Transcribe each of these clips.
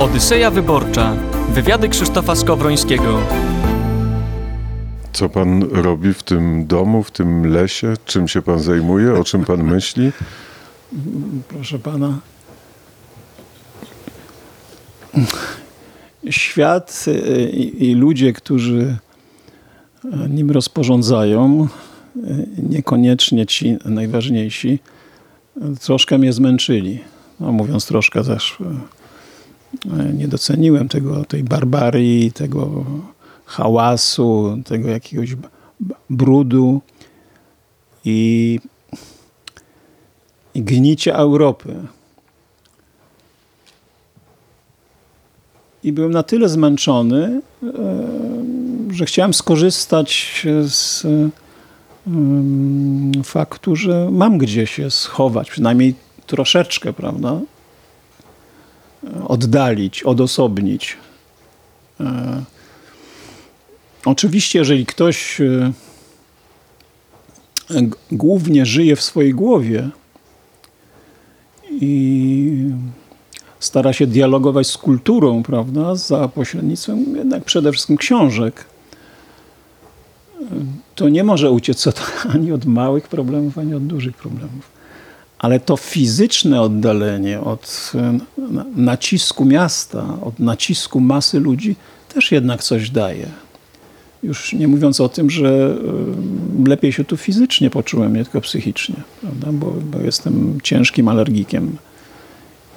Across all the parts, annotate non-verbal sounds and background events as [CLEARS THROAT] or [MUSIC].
Odyseja Wyborcza. Wywiady Krzysztofa Skowrońskiego. Co pan robi w tym domu, w tym lesie? Czym się pan zajmuje? O czym pan myśli? Proszę pana. Świat y, i, i ludzie, którzy y, nim rozporządzają, y, niekoniecznie ci najważniejsi, troszkę mnie zmęczyli. No, mówiąc troszkę też, nie doceniłem tego, tej barbarii, tego hałasu, tego jakiegoś brudu i, i gnicia Europy. I byłem na tyle zmęczony, że chciałem skorzystać z faktu, że mam gdzie się schować, przynajmniej troszeczkę, prawda? Oddalić, odosobnić. Oczywiście, jeżeli ktoś e, głównie żyje w swojej głowie i stara się dialogować z kulturą, prawda, za pośrednictwem jednak przede wszystkim książek, to nie może uciec [LAUGHS] ani od małych problemów, ani od dużych problemów. Ale to fizyczne oddalenie od e, nacisku miasta, od nacisku masy ludzi też jednak coś daje. Już nie mówiąc o tym, że y, lepiej się tu fizycznie poczułem, nie tylko psychicznie, prawda? Bo, bo jestem ciężkim alergikiem.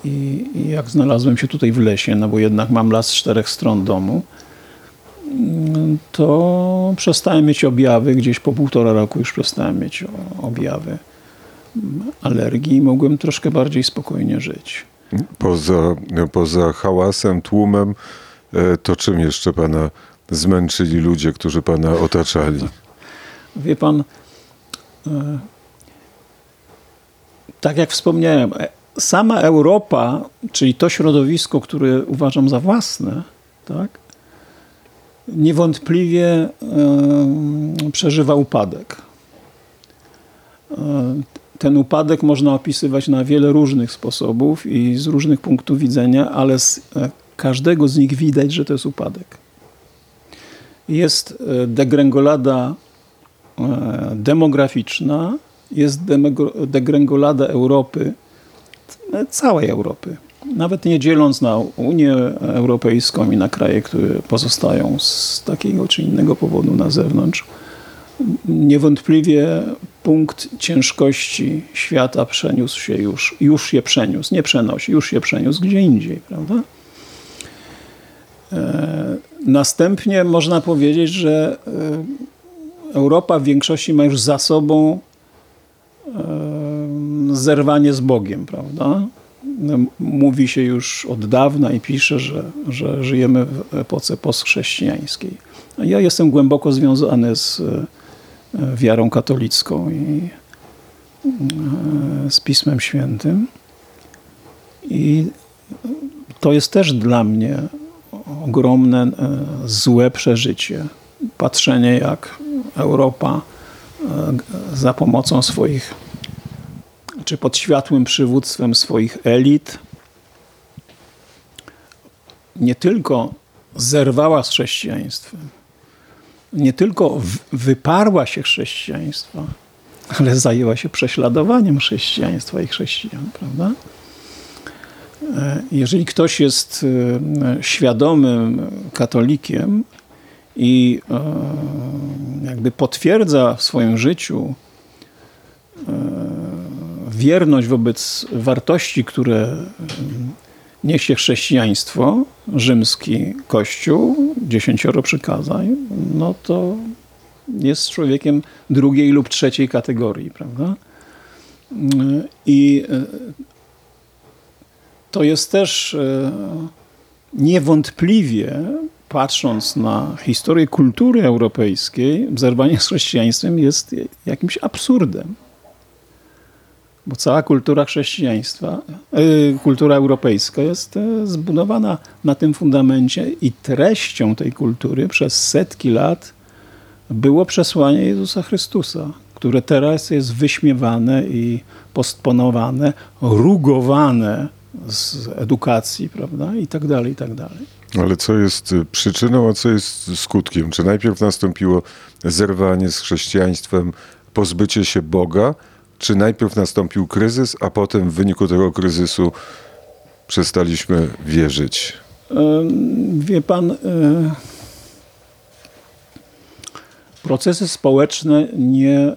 I, I, jak znalazłem się tutaj w lesie, no bo jednak mam las z czterech stron domu, to przestałem mieć objawy, gdzieś po półtora roku już przestałem mieć objawy alergii i mogłem troszkę bardziej spokojnie żyć. Poza, poza hałasem, tłumem, e, to czym jeszcze pana zmęczyli ludzie, którzy pana otaczali? Wie pan, e, tak jak wspomniałem, e, sama Europa, czyli to środowisko, które uważam za własne, tak, niewątpliwie przeżywa upadek. Ten upadek można opisywać na wiele różnych sposobów i z różnych punktów widzenia, ale z każdego z nich widać, że to jest upadek jest e, degrengolada e, demograficzna, jest degrengolada Europy, e, całej Europy. Nawet nie dzieląc na Unię Europejską i na kraje, które pozostają z takiego czy innego powodu na zewnątrz, niewątpliwie punkt ciężkości świata przeniósł się już, już je przeniósł, nie przenosi, już się przeniósł gdzie indziej, prawda? Następnie można powiedzieć, że e, Europa w większości ma już za sobą e, zerwanie z Bogiem, prawda? Mówi się już od dawna i pisze, że, że żyjemy w epoce postchrześcijańskiej. Ja jestem głęboko związany z e, wiarą katolicką i z Pismem Świętym. I to jest też dla mnie ogromne, e, złe przeżycie. Patrzenie, jak Europa e, za pomocą swoich, czy pod światłym przywództwem swoich elit, nie tylko zerwała z chrześcijaństwem, nie tylko wyparła się chrześcijaństwa, ale zajęła się prześladowaniem chrześcijaństwa i chrześcijan, prawda? E, jeżeli ktoś jest e, świadomym katolikiem i e, jakby potwierdza w swoim życiu wierność wobec wartości, które niesie chrześcijaństwo, rzymski kościół, dziesięcioro przykazań, no to jest człowiekiem drugiej lub trzeciej kategorii, prawda? I to jest też e, niewątpliwie, patrząc na historię kultury europejskiej, zerwanie z chrześcijaństwem jest jakimś absurdem. Bo cała kultura chrześcijaństwa, e, kultura europejska jest e, zbudowana na tym fundamencie i treścią tej kultury przez setki lat było przesłanie Jezusa Chrystusa, które teraz jest wyśmiewane i postponowane, rugowane z edukacji, prawda, i tak dalej, i tak dalej. Ale co jest y, przyczyną, a co jest skutkiem? Czy najpierw nastąpiło zerwanie z chrześcijaństwem, pozbycie się Boga, czy najpierw nastąpił kryzys, a potem w wyniku tego kryzysu przestaliśmy wierzyć? Wie pan, e, procesy społeczne nie e,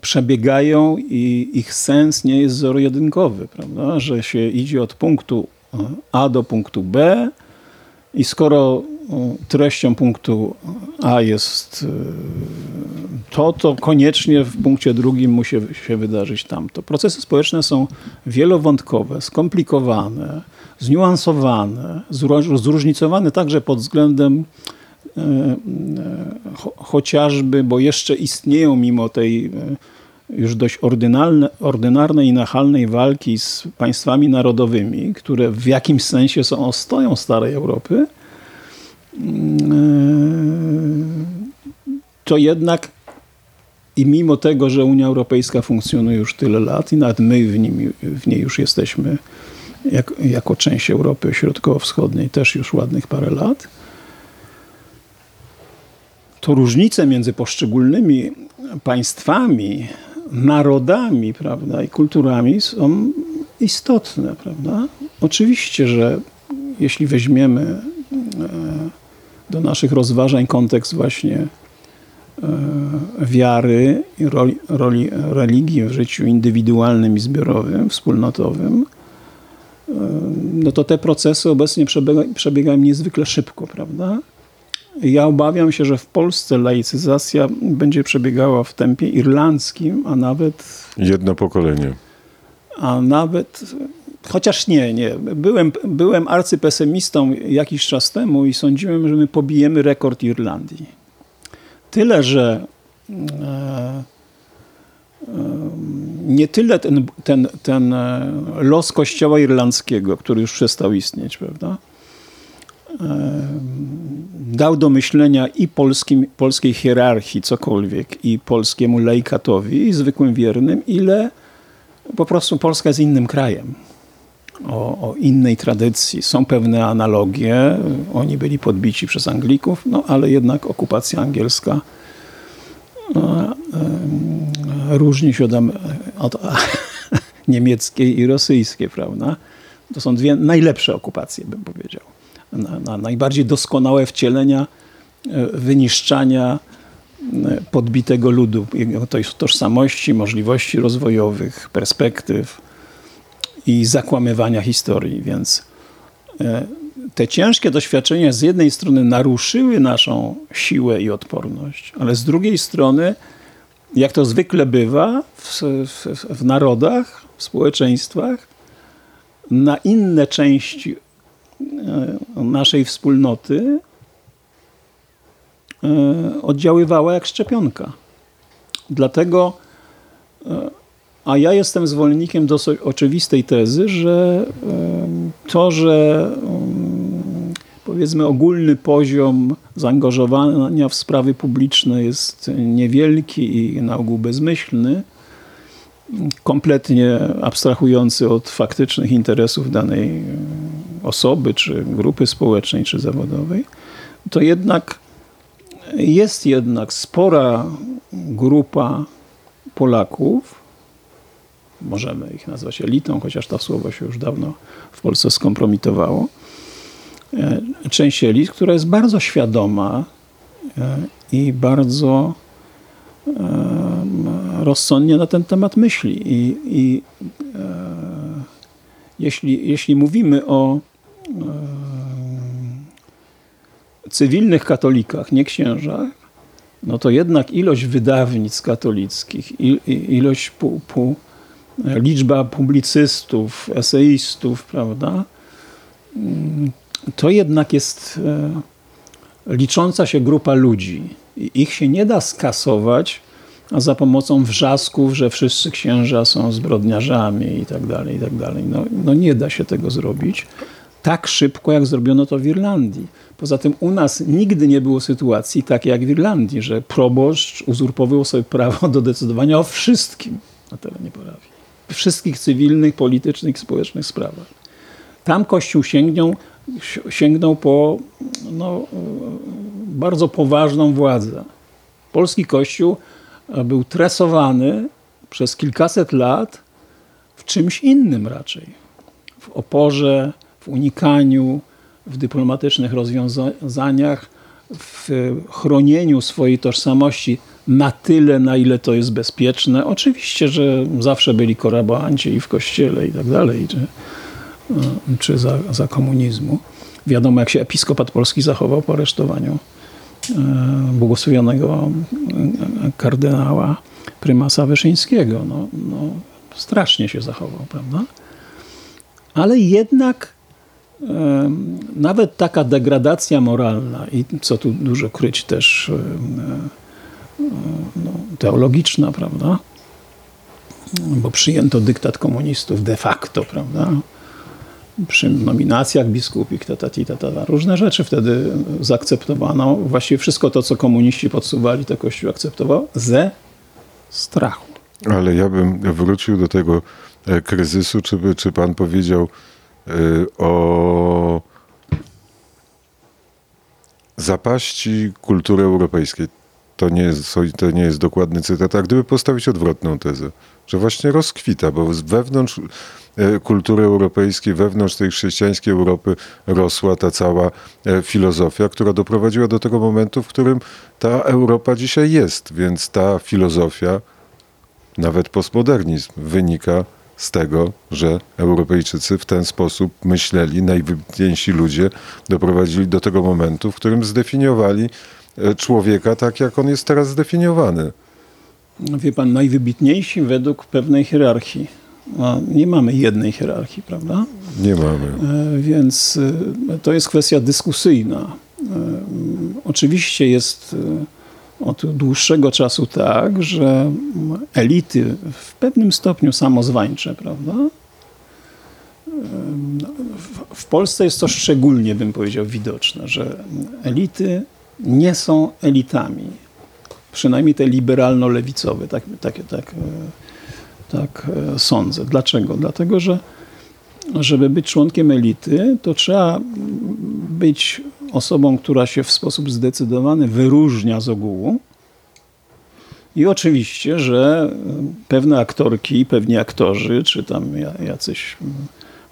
przebiegają i ich sens nie jest zero-jedynkowy, prawda? Że się idzie od punktu A do punktu B i skoro treścią punktu A jest e, to, to koniecznie w punkcie drugim musi się wydarzyć tamto. Procesy społeczne są wielowątkowe, skomplikowane, zniuansowane, zróżnicowane także pod względem e, cho- chociażby, bo jeszcze istnieją mimo tej już dość ordynarnej i nachalnej walki z państwami narodowymi, które w jakimś sensie są ostoją starej Europy, to jednak i mimo tego, że Unia Europejska funkcjonuje już tyle lat i nawet my w, nim, w niej już jesteśmy jak, jako część Europy Środkowo-Wschodniej też już ładnych parę lat, to różnice między poszczególnymi państwami, narodami prawda, i kulturami są istotne. Prawda? Oczywiście, że jeśli weźmiemy e, do naszych rozważań kontekst właśnie e, wiary i roli, roli religii w życiu indywidualnym i zbiorowym, wspólnotowym, e, no to te procesy obecnie przebiega, przebiegają niezwykle szybko, prawda? Ja obawiam się, że w Polsce laicyzacja będzie przebiegała w tempie irlandzkim, a nawet, Jedno pokolenie. a nawet chociaż nie, nie. Byłem, byłem arcypesymistą jakiś czas temu i sądziłem, że my pobijemy rekord Irlandii. Tyle, że e, e, nie tyle ten, ten, ten e, los kościoła irlandzkiego, który już przestał istnieć, prawda? dał do myślenia i polskim, polskiej hierarchii cokolwiek, i polskiemu laikatowi, i zwykłym wiernym, ile po prostu Polska jest innym krajem. O, o innej tradycji. Są pewne analogie. Oni byli podbici przez Anglików, no ale jednak okupacja angielska no, em, różni się od, od [LAUGHS] niemieckiej i rosyjskiej, prawda? To są dwie najlepsze okupacje, bym powiedział. Na, na najbardziej doskonałe wcielenia e, wyniszczania e, podbitego ludu, jego to- tożsamości, możliwości rozwojowych, perspektyw i zakłamywania historii. Więc e, te ciężkie doświadczenia z jednej strony naruszyły naszą siłę i odporność, ale z drugiej strony, jak to zwykle bywa w, w, w narodach, w społeczeństwach, na inne części e, naszej wspólnoty e, oddziaływała jak szczepionka. Dlatego, a ja jestem zwolennikiem dosyć oczywistej tezy, że to, że powiedzmy ogólny poziom zaangażowania w sprawy publiczne jest niewielki i na ogół bezmyślny, kompletnie abstrahujący od faktycznych interesów danej osoby, czy grupy społecznej, czy zawodowej, to jednak jest jednak spora grupa Polaków, możemy ich nazwać elitą, chociaż to słowo się już dawno w Polsce skompromitowało, e, część elit, która jest bardzo świadoma e, i bardzo em, rozsądnie na ten temat myśli. I, i e, jeśli, jeśli mówimy o e, cywilnych katolikach, nie księżach, no to jednak ilość wydawnictw katolickich, ilość pu, pu, liczba publicystów, eseistów, prawda, to jednak jest e, licząca się grupa ludzi. Ich się nie da skasować za pomocą wrzasków, że wszyscy księża są zbrodniarzami i tak dalej, i tak dalej. No, no nie da się tego zrobić tak szybko, jak zrobiono to w Irlandii. Poza tym u nas nigdy nie było sytuacji takiej jak w Irlandii, że proboszcz uzurpował sobie prawo do decydowania o wszystkim na terenie parafii. Wszystkich cywilnych, politycznych społecznych sprawach. Tam Kościół sięgnął, sięgnął po no, bardzo poważną władzę. Polski Kościół był tresowany przez kilkaset lat w czymś innym raczej. W oporze, w unikaniu, w dyplomatycznych rozwiązaniach, w chronieniu swojej tożsamości na tyle, na ile to jest bezpieczne. Oczywiście, że zawsze byli korabanci i w kościele i tak dalej, czy, czy za, za komunizmu. Wiadomo, jak się episkopat polski zachował po aresztowaniu e, błogosławionego kardynała prymasa Wyszyńskiego. No, no, strasznie się zachował, prawda? Ale jednak e, nawet taka degradacja moralna i co tu dużo kryć też e, no, teologiczna, prawda? Bo przyjęto dyktat komunistów de facto, prawda? Przy nominacjach biskupich, tatati, tatata. Różne rzeczy wtedy zaakceptowano. Właściwie wszystko to, co komuniści podsuwali, to Kościół akceptował ze strachu. Ale ja bym wrócił do tego e, kryzysu. Czy, by- czy pan powiedział y, o zapaści kultury europejskiej? To nie, jest, to nie jest dokładny cytat. A gdyby postawić odwrotną tezę, że właśnie rozkwita, bo wewnątrz e, kultury europejskiej, wewnątrz tej chrześcijańskiej Europy rosła ta cała e, filozofia, która doprowadziła do tego momentu, w którym ta Europa dzisiaj jest. Więc ta filozofia, nawet postmodernizm wynika z tego, że Europejczycy w ten sposób myśleli, najwybitniejsi ludzie doprowadzili do tego momentu, w którym zdefiniowali człowieka tak, jak on jest teraz zdefiniowany. Wie pan, najwybitniejsi według pewnej hierarchii. Nie mamy jednej hierarchii, prawda? Nie mamy. E, Więc e, to jest kwestia dyskusyjna. E, Oczywiście jest e, od dłuższego czasu tak, że elity w pewnym stopniu samozwańcze, prawda? E, W Polsce jest to szczególnie, bym powiedział, widoczne, że elity nie są elitami. Przynajmniej te liberalno-lewicowe, tak, tak, tak, e, tak e, sądzę. Dlaczego? Dlatego, że żeby być członkiem elity, to trzeba być osobą, która się w sposób zdecydowany wyróżnia z ogółu. I oczywiście, że pewne aktorki, pewni aktorzy, czy tam ja- jacyś mm,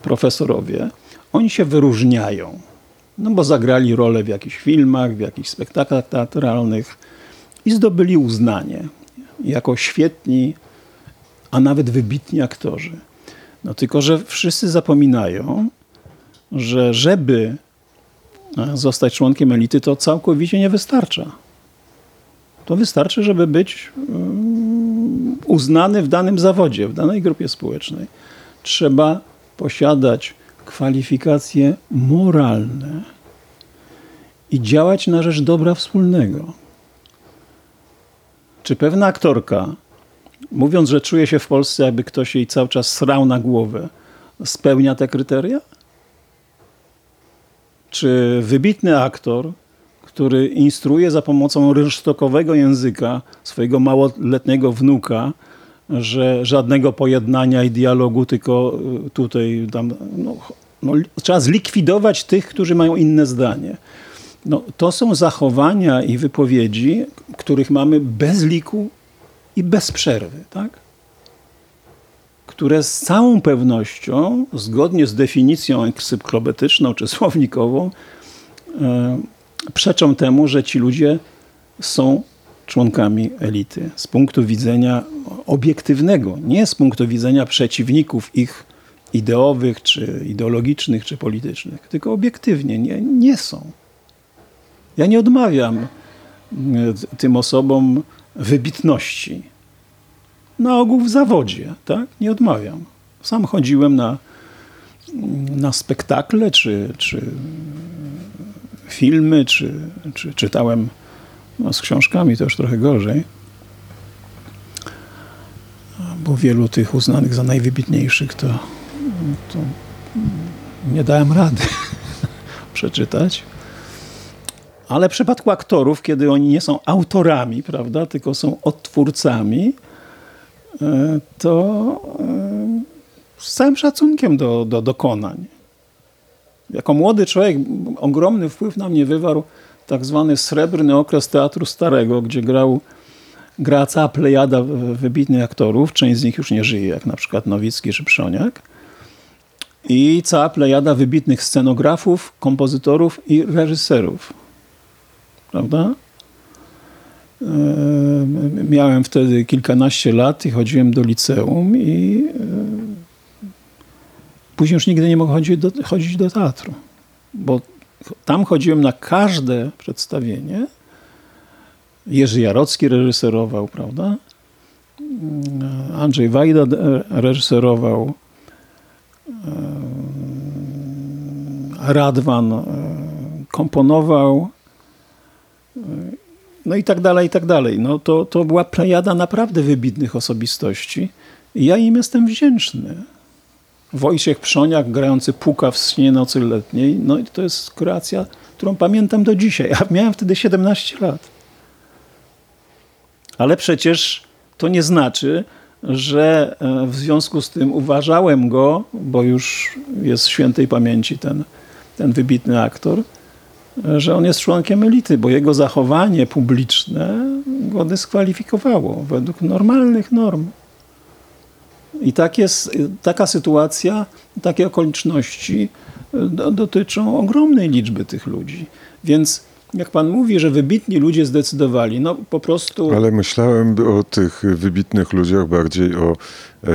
profesorowie, oni się wyróżniają. No bo zagrali rolę w jakichś filmach, w jakichś spektaklach teatralnych i zdobyli uznanie jako świetni, a nawet wybitni aktorzy. No tylko, że wszyscy zapominają, że żeby e, zostać członkiem elity, to całkowicie nie wystarcza. To wystarczy, żeby być mm, uznany w danym zawodzie, w danej grupie społecznej. Trzeba posiadać kwalifikacje moralne i działać na rzecz dobra wspólnego. Czy pewna aktorka, mówiąc, że czuje się w Polsce, jakby ktoś jej cały czas srał na głowę, spełnia te kryteria? Czy wybitny aktor, który instruuje za pomocą rynsztokowego języka swojego małoletniego wnuka, że żadnego pojednania i dialogu, tylko y, tutaj tam, no, no, trzeba zlikwidować tych, którzy mają inne zdanie. No, to są zachowania i wypowiedzi, których mamy bez liku i bez przerwy, tak? które z całą pewnością, zgodnie z definicją encyklopedyczną czy słownikową, e, przeczą temu, że ci ludzie są członkami elity z punktu widzenia obiektywnego, nie z punktu widzenia przeciwników ich ideowych, czy ideologicznych, czy politycznych, tylko obiektywnie nie, nie są. Ja nie odmawiam e, tym osobom wybitności. Na ogół w zawodzie, tak? Nie odmawiam. Sam chodziłem na, na spektakle, czy, czy filmy, czy, czy czytałem no, z książkami, to już trochę gorzej. Bo wielu tych uznanych za najwybitniejszych to, to nie dałem rady [LAUGHS] przeczytać. Ale w przypadku aktorów, kiedy oni nie są autorami, prawda, tylko są odtwórcami, e, to e, z całym szacunkiem do, do dokonań. Jako młody człowiek ogromny wpływ na mnie wywarł tak zwany srebrny okres Teatru Starego, gdzie grał gra cała plejada wybitnych aktorów. Część z nich już nie żyje, jak na przykład Nowicki czy Przoniak. I cała plejada wybitnych scenografów, kompozytorów i reżyserów. Prawda? E, Miałem wtedy kilkanaście lat i chodziłem do liceum i e, później już nigdy nie mogłem chodzić do, chodzić do teatru, bo tam chodziłem na każde przedstawienie. Jerzy Jarocki reżyserował, prawda? Andrzej Wajda reżyserował. Radwan komponował. No i tak dalej, i tak dalej. No to, to była plejada naprawdę wybitnych osobistości. I ja im jestem wdzięczny. Wojciech Przoniak grający Puka w śnie nocy letniej, no i to jest kreacja, którą pamiętam do dzisiaj. Ja miałem wtedy 17 lat. Ale przecież to nie znaczy, że e, w związku z tym uważałem go, bo już jest świętej pamięci ten, ten wybitny aktor, e, że on jest członkiem elity, bo jego zachowanie publiczne go dyskwalifikowało według normalnych norm. I tak jest, taka sytuacja, takie okoliczności do, dotyczą ogromnej liczby tych ludzi. Więc jak pan mówi, że wybitni ludzie zdecydowali, no po prostu... Ale myślałem o tych wybitnych ludziach bardziej o e,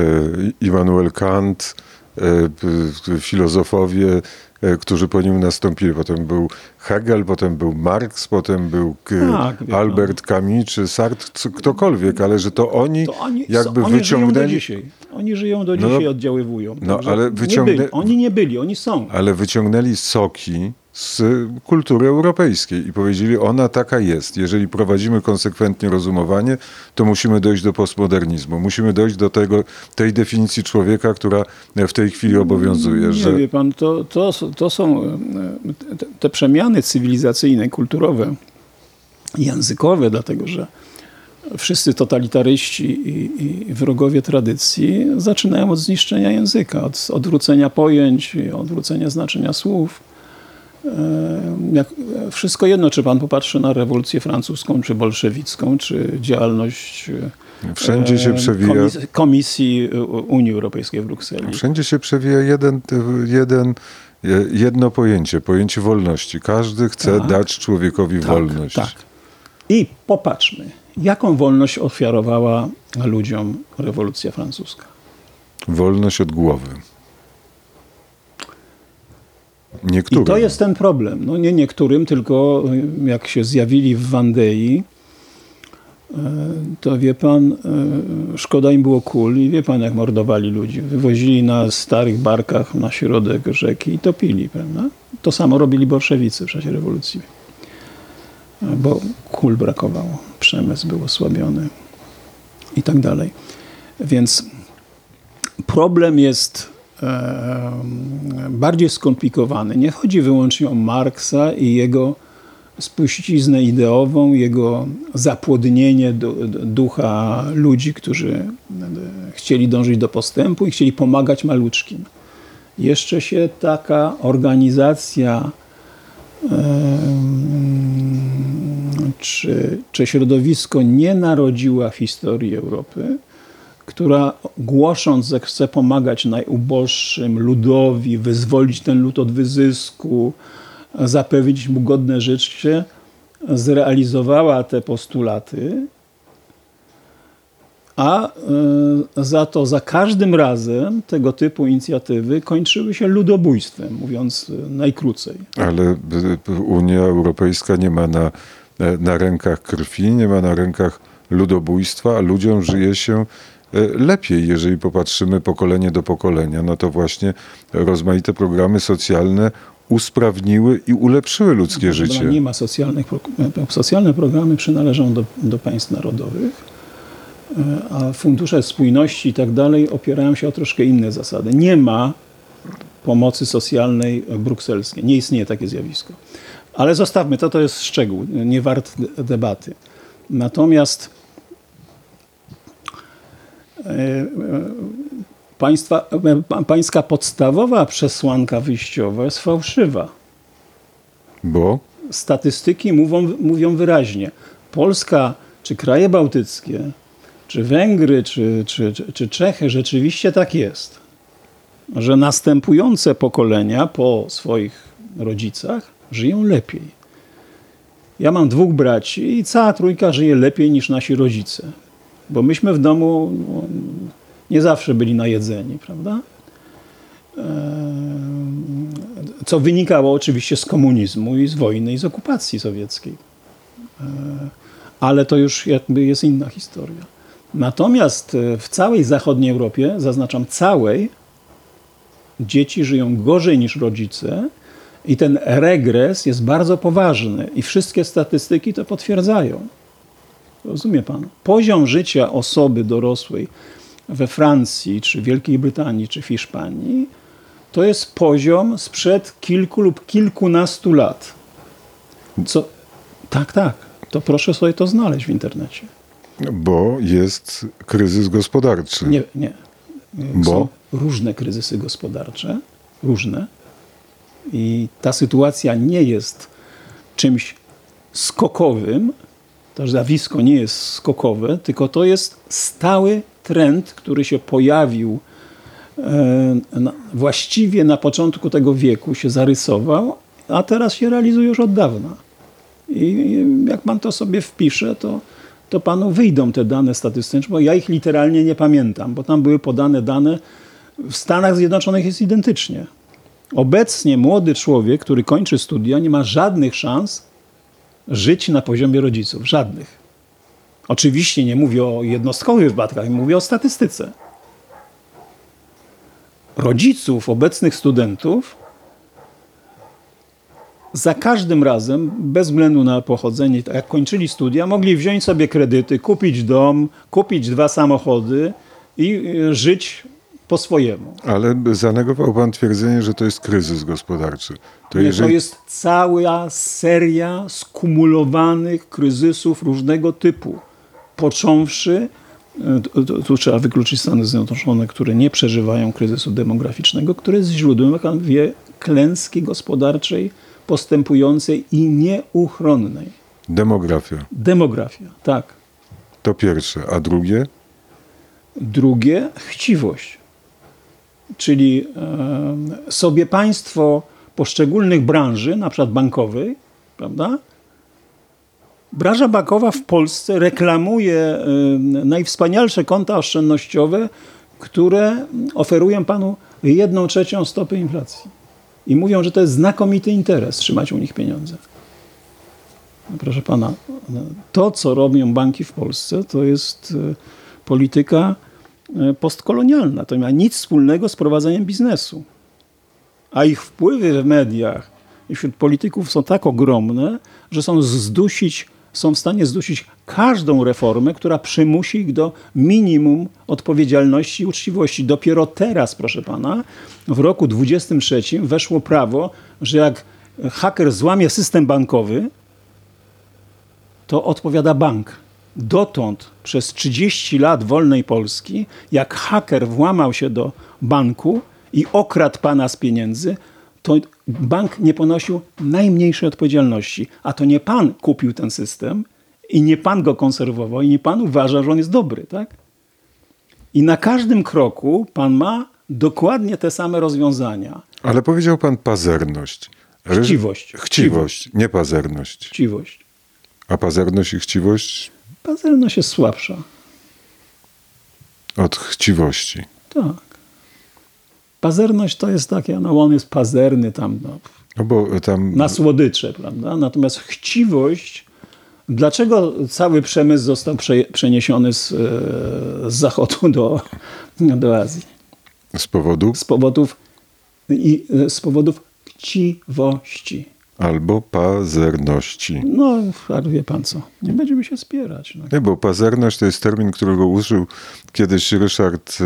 Immanuel Kant, e, filozofowie, e, którzy po nim nastąpili. Potem był Hegel, potem był Marx, potem był Tak, Albert Camus czy Sartre, ktokolwiek, ale że to oni, To oni, jakby oni żyją do wyciągnęli... dzisiaj. Oni żyją do No, dzisiaj, oddziaływują. no, Także ale nie wyciągnę- byli. Oni nie byli, oni są. ale wyciągnęli soki z kultury europejskiej i powiedzieli, ona taka jest. Jeżeli prowadzimy konsekwentnie rozumowanie, to musimy dojść do postmodernizmu. Musimy dojść do tego, tej definicji człowieka, która w tej chwili obowiązuje. Nie Że, wie pan, to, to, to są e, te, te przemiany cywilizacyjne, kulturowe, językowe, dlatego że wszyscy totalitaryści i, i wrogowie tradycji zaczynają od zniszczenia języka, od odwrócenia pojęć, odwrócenia znaczenia słów. E, Jak, wszystko jedno, czy pan popatrzy na rewolucję francuską, czy bolszewicką, czy działalność e, Wszędzie się przewija- komis- Komisji Unii Europejskiej w Brukseli. wszędzie się przewija jeden, jeden, jedno pojęcie, pojęcie wolności. Każdy chce Tak. dać człowiekowi wolność. Tak. I popatrzmy, jaką wolność ofiarowała ludziom rewolucja francuska. Wolność od głowy. Niektórym. I to jest ten problem. No nie niektórym, tylko y, jak się zjawili w Wandei, y, to wie pan, y, szkoda im było kul i wie pan, jak mordowali ludzi. Wywozili na starych barkach na środek rzeki i topili, prawda? To samo robili bolszewicy w czasie rewolucji. Bo kul brakowało, przemysł był osłabiony i tak dalej. Więc problem jest bardziej skomplikowany. Nie chodzi wyłącznie o Marksa i jego spuściznę ideową, jego zapłodnienie du- du- ducha ludzi, którzy chcieli dążyć do postępu i chcieli pomagać maluczkim. Jeszcze się taka organizacja czy, czy środowisko nie narodziła w historii Europy, która głosząc, że chce pomagać najuboższym ludowi, wyzwolić ten lud od wyzysku, zapewnić mu godne życie, zrealizowała te postulaty, a e, za to za każdym razem tego typu inicjatywy kończyły się ludobójstwem, mówiąc e, najkrócej. Ale y, Unia Europejska nie ma na, na rękach krwi, nie ma na rękach ludobójstwa, a ludziom żyje się lepiej, jeżeli popatrzymy pokolenie do pokolenia. No to właśnie rozmaite programy socjalne usprawniły i ulepszyły ludzkie pana, życie. Nie ma socjalnych, pro- socjalne programy przynależą do, do państw narodowych, e, a fundusze spójności i tak dalej opierają się o troszkę inne zasady. Nie ma pomocy socjalnej brukselskiej. Nie istnieje takie zjawisko. Ale zostawmy to, to jest szczegół, nie wart de- debaty. Natomiast e, e, Państwa, e, pa- pańska podstawowa przesłanka wyjściowa jest fałszywa. Bo Statystyki mówią, mówią wyraźnie. Polska, czy kraje bałtyckie, czy Węgry, czy, czy, czy, czy Czechy, rzeczywiście tak jest. Że następujące pokolenia po swoich rodzicach żyją lepiej. Ja mam dwóch braci i cała trójka żyje lepiej niż nasi rodzice. Bo myśmy w domu no, nie zawsze byli najedzeni, prawda? Ehm, Co wynikało oczywiście z komunizmu i z wojny i z okupacji sowieckiej. Ehm, Ale to już jakby jest inna historia. Natomiast e, w całej zachodniej Europie, zaznaczam całej, dzieci żyją gorzej niż rodzice i ten regres jest bardzo poważny i wszystkie statystyki to potwierdzają. Rozumie pan? Poziom życia osoby dorosłej we Francji, czy Wielkiej Brytanii, czy Hiszpanii to jest poziom sprzed kilku lub kilkunastu lat. Co? Tak, tak. To proszę sobie to znaleźć w internecie. bo jest kryzys gospodarczy. Nie, nie. Bo? Są różne kryzysy gospodarcze, różne. I ta sytuacja nie jest czymś skokowym. To zjawisko nie jest skokowe, tylko to jest stały trend, który się pojawił e, właściwie na początku tego wieku, się zarysował, a teraz się realizuje już od dawna. I jak pan to sobie wpisze, to, to panu wyjdą te dane statystyczne, bo ja ich literalnie nie pamiętam, bo tam były podane dane. W Stanach Zjednoczonych jest identycznie. Obecnie młody człowiek, który kończy studia, nie ma żadnych szans żyć na poziomie rodziców. Żadnych. Oczywiście nie mówię o jednostkowych wypadkach, mówię o statystyce. Rodziców obecnych studentów za każdym razem, bez względu na pochodzenie, jak kończyli studia, mogli wziąć sobie kredyty, kupić dom, kupić dwa samochody i y, żyć po swojemu. Ale zanegował pan twierdzenie, że to jest kryzys gospodarczy. To Nie, jeżeli To jest cała seria skumulowanych kryzysów różnego typu. Począwszy, y, tu, trzeba wykluczyć Stany Zjednoczone, które nie przeżywają kryzysu demograficznego, które jest źródłem, jak pan wie, klęski gospodarczej postępującej i nieuchronnej. demografia, Demografia, tak. to pierwsze. A drugie? Drugie, chciwość. Czyli sobie państwo poszczególnych branży, na przykład bankowej, prawda? Branża bankowa w Polsce reklamuje najwspanialsze konta oszczędnościowe, które oferują panu jedną trzecią stopy inflacji. I mówią, że to jest znakomity interes trzymać u nich pieniądze. Proszę pana, to co robią banki w Polsce, to jest e, polityka postkolonialna. To nie ma nic wspólnego z prowadzeniem biznesu. A ich wpływy w mediach i wśród polityków są tak ogromne, że są zdusić, są w stanie zdusić każdą reformę, która przymusi ich do minimum odpowiedzialności i uczciwości. Dopiero teraz, proszę pana, w roku 23 weszło prawo, że jak haker złamie system bankowy, to odpowiada bank. Dotąd przez 30 lat wolnej Polski, jak haker włamał się do banku i okradł pana z pieniędzy, to bank nie ponosił najmniejszej odpowiedzialności. A to nie pan kupił ten system i nie pan go konserwował i nie pan uważa, że on jest dobry, tak? I na każdym kroku pan ma dokładnie te same rozwiązania. Ale powiedział pan pazerność. Chciwość. Chciwość, nie pazerność. Chciwość. A pazerność i chciwość Pazerność jest słabsza. od chciwości. Tak. Pazerność to jest takie, no on jest pazerny tam no, No bo tam na słodycze, prawda? Natomiast chciwość, dlaczego cały przemysł został prze, przeniesiony z, e, z zachodu do, do Azji? z powodu Z powodów, i, z powodów chciwości. Albo pazerności. No, ale wie pan co, nie będziemy się spierać. No. Nie, bo pazerność to jest termin, którego użył kiedyś Ryszard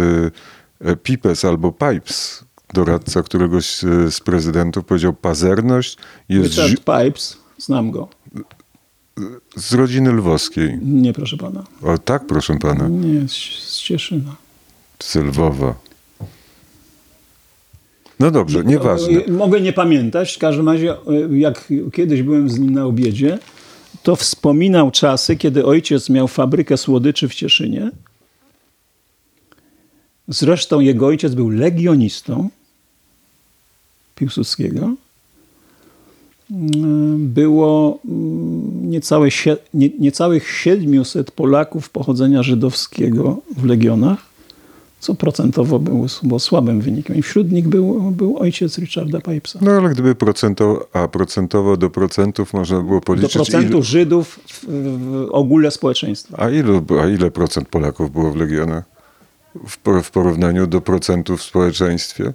e, e, Pipes albo Pipes, doradca któregoś e, z prezydentów, powiedział pazerność jest Richard Pipes, znam go. z rodziny lwowskiej. Nie, proszę pana. O tak, proszę pana, Nie, z, z Cieszyna. z Lwowa. No dobrze, nieważne. E, Mogę nie pamiętać, w każdym razie, e, jak kiedyś byłem z nim na obiedzie, to wspominał czasy, kiedy ojciec miał fabrykę słodyczy w Cieszynie. Zresztą jego ojciec był legionistą Piłsudskiego. Mm, Było mm, niecałe, niecałych 700 Polaków pochodzenia żydowskiego w legionach co procentowo było, było słabym wynikiem. I wśród nich był, był ojciec Richarda Pipesa. No ale gdyby procentowo, a procentowo do procentów można było Do policzyć... procentu ilu- Żydów w, w ogóle społeczeństwa. A, ilu, a ile procent Polaków było w Legionach? W, w porównaniu do procentów w społeczeństwie?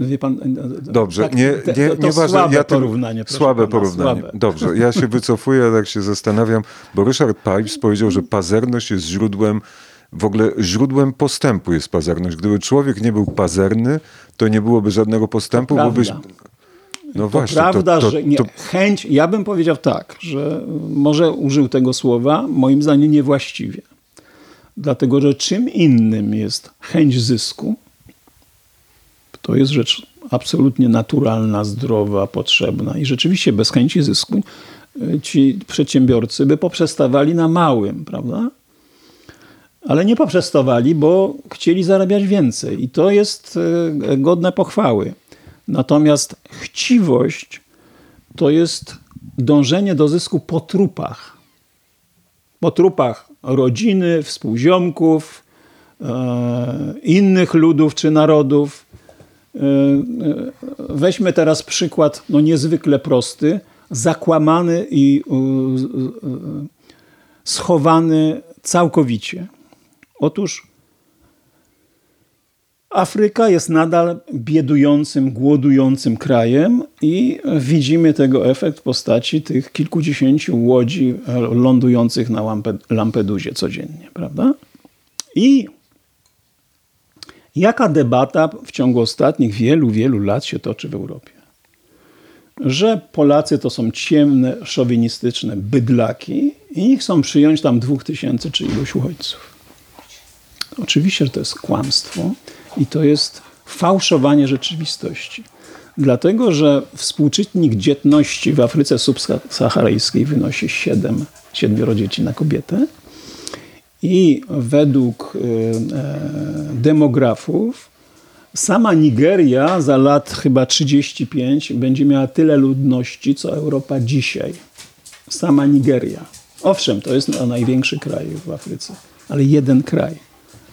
Wie pan, Dobrze, tak, nie, nie, to, to nieważne. słabe ja tym- porównanie. Słabe pana, porównanie. Słabe. Dobrze, ja się wycofuję, tak się zastanawiam, bo Ryszard Pipes powiedział, że pazerność jest źródłem, w ogóle źródłem postępu jest pazerność. Gdyby człowiek nie był pazerny, to nie byłoby żadnego postępu, bo byś... No To właśnie, prawda, to, to, że nie, chęć, ja bym powiedział tak, że może użył tego słowa, moim zdaniem niewłaściwie. Dlatego, że czym innym jest chęć zysku, to jest rzecz absolutnie naturalna, zdrowa, potrzebna i rzeczywiście bez chęci zysku y, ci przedsiębiorcy by poprzestawali na małym, prawda? Ale nie poprzestawali, bo chcieli zarabiać więcej i to jest y, godne pochwały. Natomiast chciwość to jest dążenie do zysku po trupach. Po trupach rodziny, współziomków, e, innych ludów czy narodów. E, e, Weźmy teraz przykład no, niezwykle prosty, zakłamany i e, e, schowany całkowicie. Otóż Afryka jest nadal biedującym, głodującym krajem i widzimy tego efekt w postaci tych kilkudziesięciu łodzi lądujących na Lampe- Lampedusie codziennie, prawda? I jaka debata w ciągu ostatnich wielu, wielu lat się toczy w Europie? Że Polacy to są ciemne, szowinistyczne bydlaki i ich chcą przyjąć tam dwóch tysięcy czy iluś uchodźców. Oczywiście, że to jest kłamstwo i to jest fałszowanie rzeczywistości. Dlatego, że współczynnik dzietności w Afryce subsaharyjskiej wynosi 7, siedmioro dzieci na kobietę. I według y, e, demografów sama Nigeria za lat chyba 35 będzie miała tyle ludności, co Europa dzisiaj. Sama Nigeria. Owszem, to jest największy kraj w Afryce, ale jeden kraj.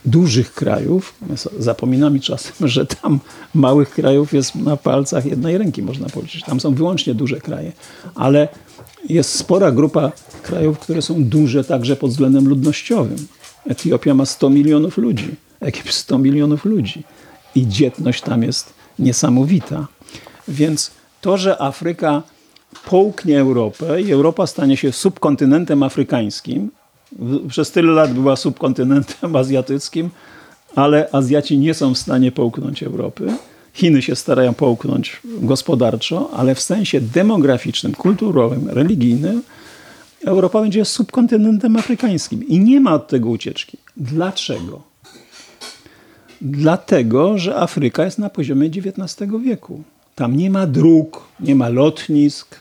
Dużych krajów, zapominamy czasem, [LAUGHS] że tam małych krajów jest na palcach jednej ręki, można powiedzieć. Tam są wyłącznie duże kraje, ale jest spora grupa krajów, które są duże także pod względem ludnościowym. Etiopia ma 100 milionów ludzi, Egipt 100 milionów ludzi i dzietność tam jest niesamowita. Więc to, że Afryka połknie Europę i Europa stanie się subkontynentem afrykańskim, przez tyle lat była subkontynentem azjatyckim, ale Azjaci nie są w stanie połknąć Europy. Chiny się starają połknąć gospodarczo, ale w sensie demograficznym, kulturowym, religijnym Europa będzie subkontynentem afrykańskim i nie ma od tego ucieczki. Dlaczego? Dlatego, że Afryka jest na poziomie XIX wieku. Tam nie ma dróg, nie ma lotnisk,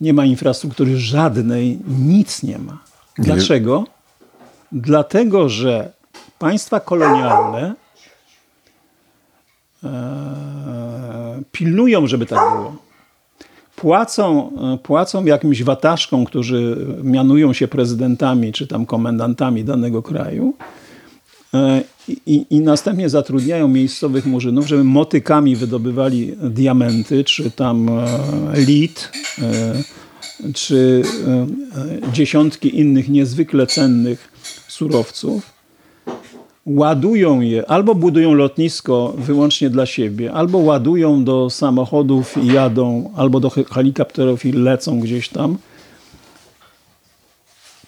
nie ma infrastruktury żadnej, nic nie ma. Dlaczego? Dlatego, że państwa kolonialne e, pilnują, żeby tak było. Płacą, e, płacą jakimś wataszkom, którzy mianują się prezydentami czy tam komendantami danego kraju e, i, i następnie zatrudniają miejscowych murzynów, żeby motykami wydobywali diamenty, czy tam lit, czy e, e, dziesiątki innych niezwykle cennych surowców ładują je, albo budują lotnisko wyłącznie dla siebie, albo ładują do samochodów i jadą, albo do he- helikopterów i lecą gdzieś tam.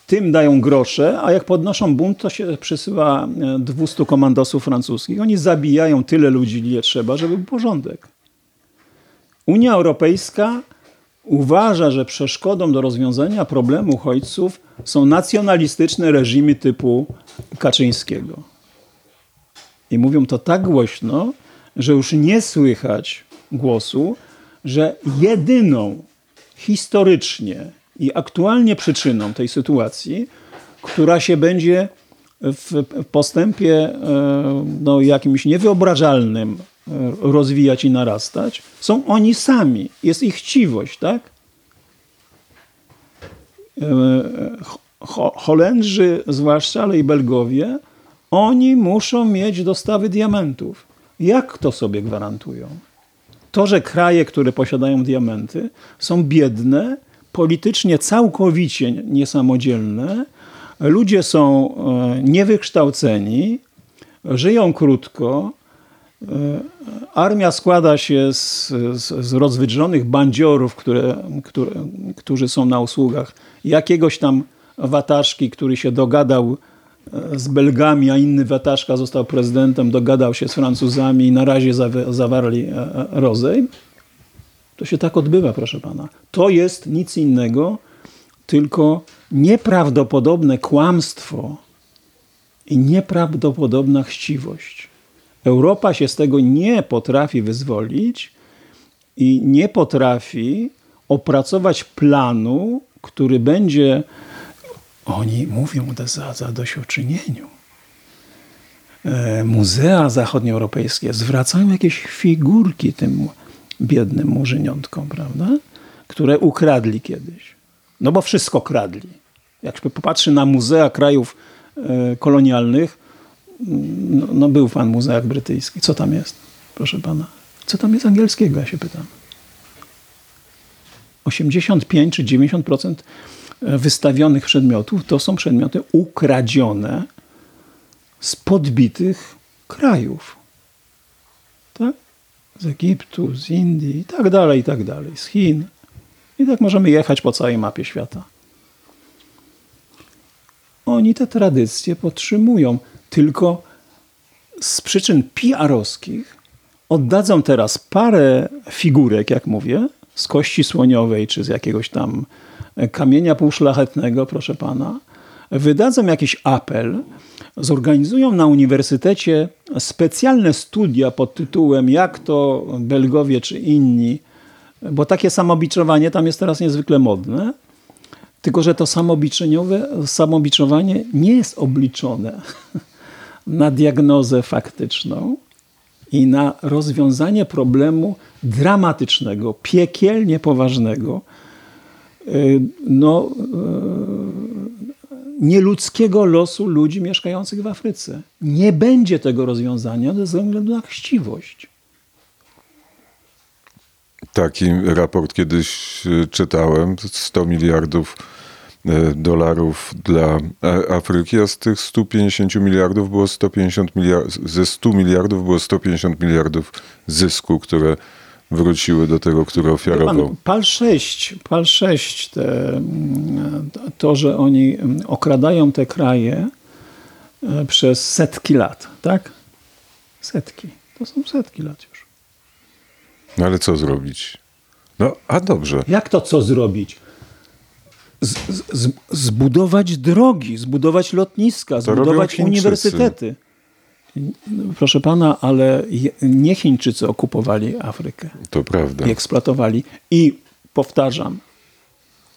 Tym dają grosze, a jak podnoszą bunt, to się przysyła e, 200 komandosów francuskich. Oni zabijają tyle ludzi, ile trzeba, żeby był porządek. Unia Europejska uważa, że przeszkodą do rozwiązania problemu uchodźców są nacjonalistyczne reżimy typu Kaczyńskiego. I mówią to tak głośno, że już nie słychać głosu, że jedyną historycznie i aktualnie przyczyną tej sytuacji, która się będzie w postępie e, no, jakimś niewyobrażalnym rozwijać i narastać, są oni sami. Jest ich chciwość, tak? E, Ho- Holendrzy zwłaszcza, ale i Belgowie, oni muszą mieć dostawy diamentów. Jak to sobie gwarantują? To, że kraje, które posiadają diamenty, są biedne, politycznie całkowicie niesamodzielne, ludzie są e, niewykształceni, żyją krótko, armia składa się z, z, z rozwydrzonych bandziorów, które, które, którzy są na usługach jakiegoś tam wataszki, który się dogadał e, z Belgami, a inny wataszka został prezydentem, dogadał się z Francuzami i na razie zawa- zawarli e, e, rozejm. To się tak odbywa, proszę pana. To jest nic innego, tylko nieprawdopodobne kłamstwo i nieprawdopodobna chciwość. Europa się z tego nie potrafi wyzwolić i nie potrafi opracować planu, który będzie. Oni mówią o za- zadośćuczynieniu. E, Muzea zachodnioeuropejskie zwracają jakieś figurki tym biednym murzyniątkom, prawda? Które ukradli kiedyś. No bo wszystko kradli. Jak się popatrzy na muzea krajów e, kolonialnych, no, no był pan w muzeach brytyjskich. Co tam jest, proszę pana? Co tam jest angielskiego, ja się pytam. 85 czy 90% wystawionych przedmiotów to są przedmioty ukradzione z podbitych krajów. Tak? Z Egiptu, z Indii i tak dalej, i tak dalej, z Chin. I tak możemy jechać po całej mapie świata. Oni te tradycje podtrzymują, tylko z przyczyn PR-owskich oddadzą teraz parę figurek, jak mówię, z kości słoniowej czy z jakiegoś tam kamienia półszlachetnego, proszę pana, wydadzą jakiś apel, zorganizują na uniwersytecie specjalne studia pod tytułem Jak to Belgowie czy inni, bo takie samobiczowanie tam jest teraz niezwykle modne, tylko że to samobiczeniowe, samobiczowanie nie jest obliczone [LAUGHS] na diagnozę faktyczną i na rozwiązanie problemu dramatycznego, piekielnie poważnego, y, no, y, nieludzkiego losu ludzi mieszkających w Afryce. Nie będzie tego rozwiązania ze względu na chciwość. Taki raport kiedyś e, czytałem, 100 miliardów dolarów dla e, Afryki, a z tych 150 miliardów było 150 miliardów, ze 100 miliardów było 150 miliardów zysku, które wróciły do tego, który ofiarował. Pan, PAL 6, PAL 6 te, mm, to, że oni mm, okradają te kraje e, przez setki lat, tak? Setki. To są setki lat już. No ale co zrobić? No, a dobrze. Jak to co zrobić? Z, z, zbudować drogi, zbudować lotniska, robią zbudować uniwersytety. Proszę pana, ale nie Chińczycy okupowali Afrykę. To prawda. i eksploatowali. I powtarzam,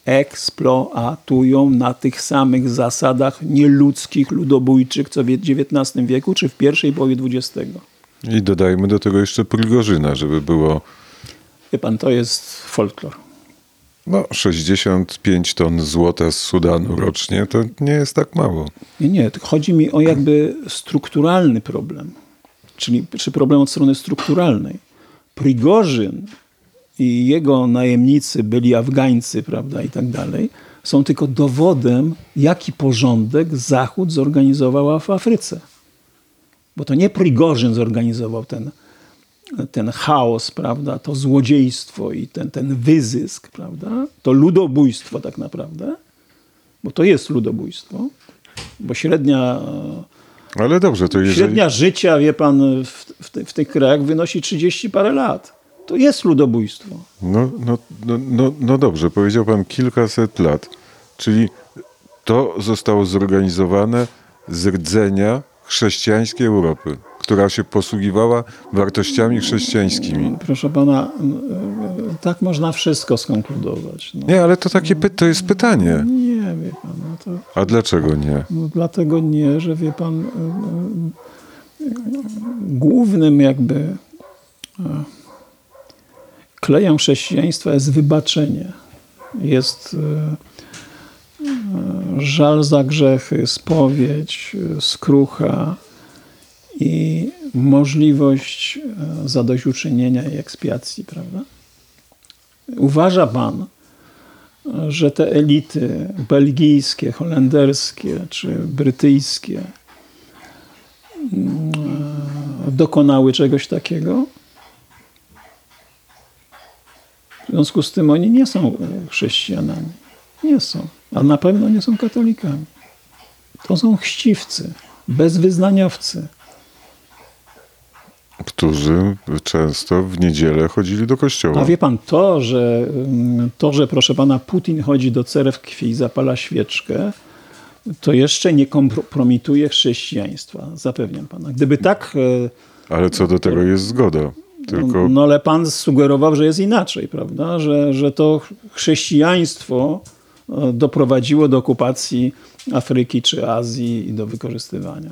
eksploatują na tych samych zasadach nieludzkich, ludobójczych, co w XIX wieku, czy w pierwszej połowie XX. I dodajmy do tego jeszcze Prigorzyna, żeby było Wie pan, to jest folklor. No, 65 ton złota z Sudanu rocznie. To nie jest tak mało. Nie, nie, chodzi mi o jakby strukturalny problem, czyli czy problem od strony strukturalnej. Prigorzyn i jego najemnicy byli Afgańcy, prawda, i tak dalej, są tylko dowodem, jaki porządek Zachód zorganizował w Afryce. Bo to nie Prigorzyn zorganizował ten, ten chaos, prawda, to złodziejstwo i ten, ten wyzysk, prawda, to ludobójstwo tak naprawdę, bo to jest ludobójstwo, bo średnia, Ale dobrze, to jeżeli... średnia życia, wie pan, w, w, w tych krajach wynosi 30 parę lat. To jest ludobójstwo. No, no, no, no, no dobrze, powiedział pan kilkaset lat. Czyli to zostało zorganizowane z rdzenia chrześcijańskiej Europy, która się posługiwała wartościami chrześcijańskimi. Proszę pana, tak można wszystko skonkludować. No. Nie, ale to takie py- to jest pytanie. Nie, wie pan, no to A dlaczego nie? no dlatego nie, że wie pan, głównym jakby y, klejem chrześcijaństwa jest wybaczenie. Jest y, żal za grzechy, spowiedź, skrucha i możliwość y, zadośćuczynienia i ekspiacji, prawda? Uważa pan, że te elity belgijskie, holenderskie czy brytyjskie mm, dokonały czegoś takiego? W związku z tym oni nie są e, chrześcijanami. Nie są. A na pewno nie są katolikami. To są chciwcy, bezwyznaniowcy. Którzy często w niedzielę chodzili do kościoła. A wie pan, to że, mm, to, że proszę pana, Putin chodzi do cerkwi i zapala świeczkę, to jeszcze nie kompromituje chrześcijaństwa, zapewniam pana. Gdyby tak, e, Ale co do tego jest zgoda. Tylko no ale pan sugerował, że jest inaczej, prawda? Że, że to chrześcijaństwo doprowadziło do okupacji Afryki czy Azji i do wykorzystywania.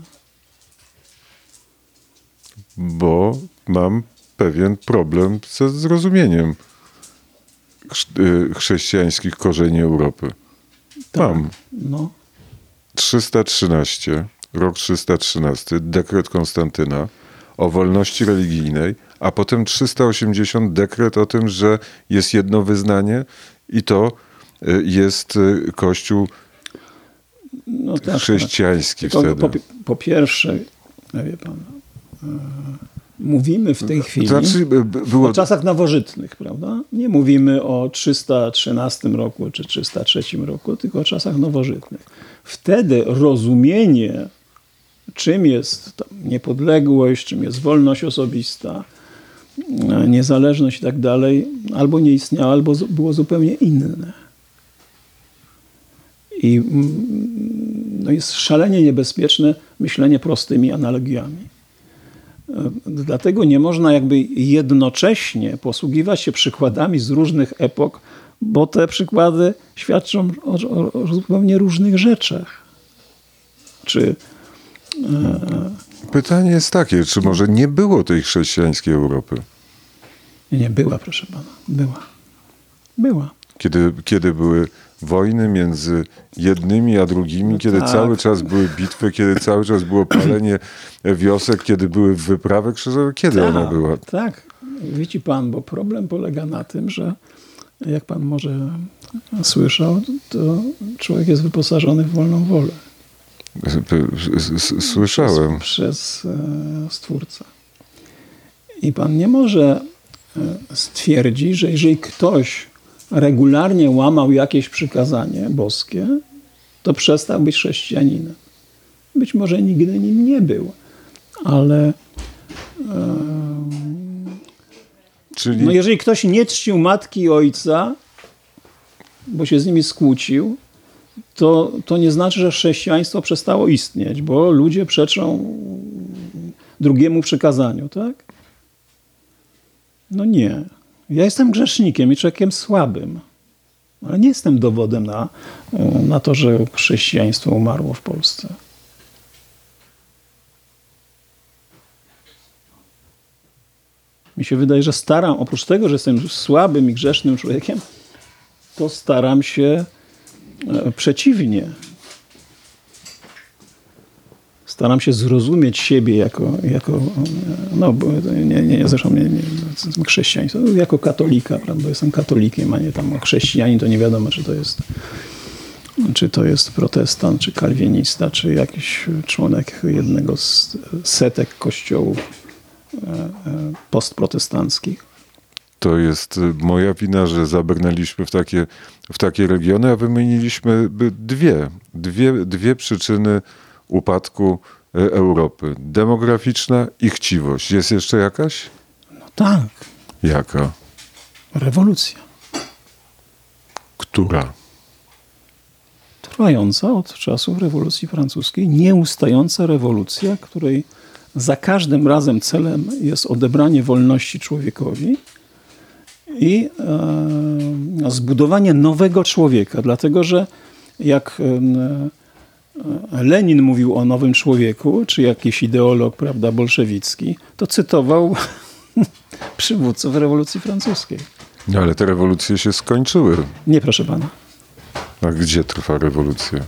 bo mam pewien problem ze zrozumieniem y, chrześcijańskich korzeni Europy. Mam. No, 313, rok 313, dekret Konstantyna o wolności religijnej, a potem 380 dekret o tym, że jest jedno wyznanie i to jest y, kościół no tak, chrześcijański Tylko wtedy. Po, po pierwsze, wie pan, e, mówimy w tej chwili Znaczy, by- by- było, o czasach nowożytnych, prawda? Nie mówimy o 313 roku czy 303 roku, tylko o czasach nowożytnych. Wtedy rozumienie, czym jest niepodległość, czym jest wolność osobista, niezależność i tak dalej, albo nie istniało, albo było zupełnie inne. I mm, no jest szalenie niebezpieczne myślenie prostymi analogiami. E, Dlatego nie można jakby jednocześnie posługiwać się przykładami z różnych epok, bo te przykłady świadczą o, o, o zupełnie różnych rzeczach. Czy pytanie jest takie, czy może nie było tej chrześcijańskiej Europy? nie, nie była, proszę pana, była. Była. Kiedy, kiedy były wojny między jednymi a drugimi, kiedy tak. cały czas były bitwy, kiedy cały czas było palenie wiosek, kiedy były wyprawy krzyżowe, kiedy ona była? Tak, widzi pan, bo problem polega na tym, że jak pan może słyszał, to człowiek jest wyposażony w wolną wolę. Słyszałem. Przez, przez e, Stwórcę. I pan nie może e, stwierdzić, że jeżeli ktoś regularnie łamał jakieś przykazanie boskie, to przestał być chrześcijaninem. Być może nigdy nim nie był, ale Czyli no jeżeli ktoś nie czcił matki i ojca, bo się z nimi skłócił, to, to nie znaczy, że chrześcijaństwo przestało istnieć, bo ludzie przeczą drugiemu przykazaniu, tak? No nie. Ja jestem grzesznikiem i człowiekiem słabym, ale nie jestem dowodem na, na to, że chrześcijaństwo umarło w Polsce. Mi się wydaje, że staram, oprócz tego, że jestem słabym i grzesznym człowiekiem, to staram się e, przeciwnie. Staram się zrozumieć siebie jako, jako e, no nie, nie, zresztą nie, nie, chrześcijaństwo, jako katolika, prawda? Jestem katolikiem, a nie tam chrześcijanin, to nie wiadomo, czy to jest czy to jest protestant, czy kalwinista, czy jakiś członek jednego z setek kościołów e, e, postprotestanckich. to jest y, moja wina, że zabrnęliśmy w takie, w takie regiony, a wymieniliśmy dwie, dwie, dwie przyczyny upadku y, Europy. Demograficzna i chciwość. Jest jeszcze jakaś? No tak, Jaka? rewolucja. Która? trwająca od czasów rewolucji francuskiej, nieustająca rewolucja, której za każdym razem celem jest odebranie wolności człowiekowi i e, zbudowanie nowego człowieka. Dlatego, że jak e, Lenin mówił o nowym człowieku, czy jakiś ideolog prawda, bolszewicki, to cytował [LAUGHS] przywódców rewolucji francuskiej. No ale te rewolucje się skończyły. Nie, proszę pana. A gdzie trwa rewolucja?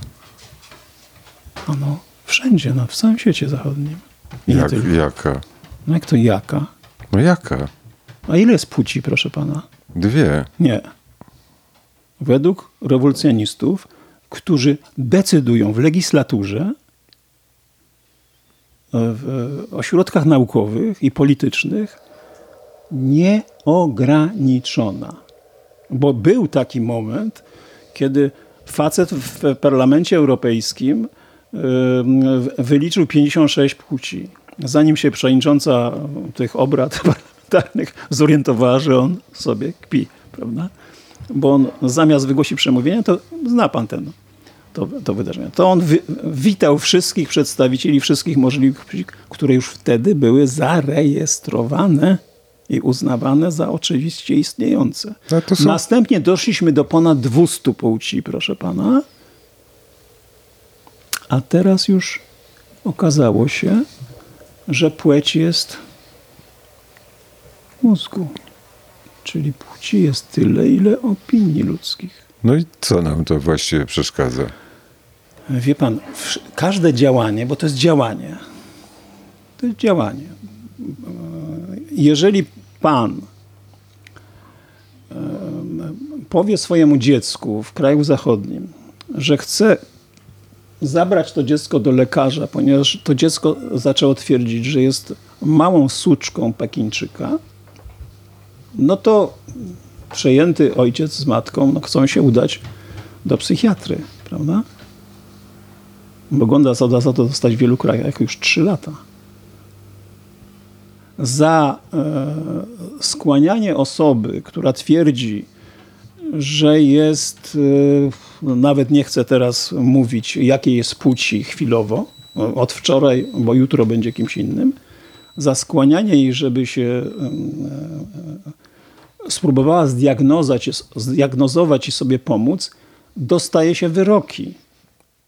Ano, wszędzie, no, w całym świecie zachodnim. I Jak, jaka? No jak to jaka? No jaka? A ile jest płci, proszę pana? Dwie. Nie. Według rewolucjonistów, którzy decydują w legislaturze, e, w ośrodkach naukowych i politycznych, nieograniczona. Bo był taki moment, kiedy facet w parlamencie europejskim e, wyliczył 56 płci. Zanim się przewodnicząca tych obrad [LAUGHS] parlamentarnych zorientowała, że on sobie kpi, prawda? Bo on zamiast wygłosić przemówienie, to zna pan ten, to, to wydarzenie. To on wi witał wszystkich przedstawicieli wszystkich możliwych które już wtedy były zarejestrowane i uznawane za oczywiście istniejące. No są- Następnie doszliśmy do ponad 200 płci, proszę pana. A teraz już okazało się, że płeć jest w mózgu. Czyli płci jest tyle, ile opinii ludzkich. No i co nam to właściwie przeszkadza? Wie pan, każde działanie, bo to jest działanie, to jest działanie. Jeżeli pan powie swojemu dziecku w kraju zachodnim, że chce zabrać to dziecko do lekarza, ponieważ to dziecko zaczęło twierdzić, że jest małą suczką Pekińczyka, no to przejęty ojciec z matką no, chcą się udać do psychiatry, prawda? Mogą za, za to dostać w wielu krajach już 3 lata. Za e, skłanianie osoby, która twierdzi, że jest, e, nawet nie chcę teraz mówić, jakiej jest płci chwilowo, od wczoraj, bo jutro będzie kimś innym, za skłanianie jej, żeby się e, spróbowała zdiagnozować, zdiagnozować i sobie pomóc, dostaje się wyroki.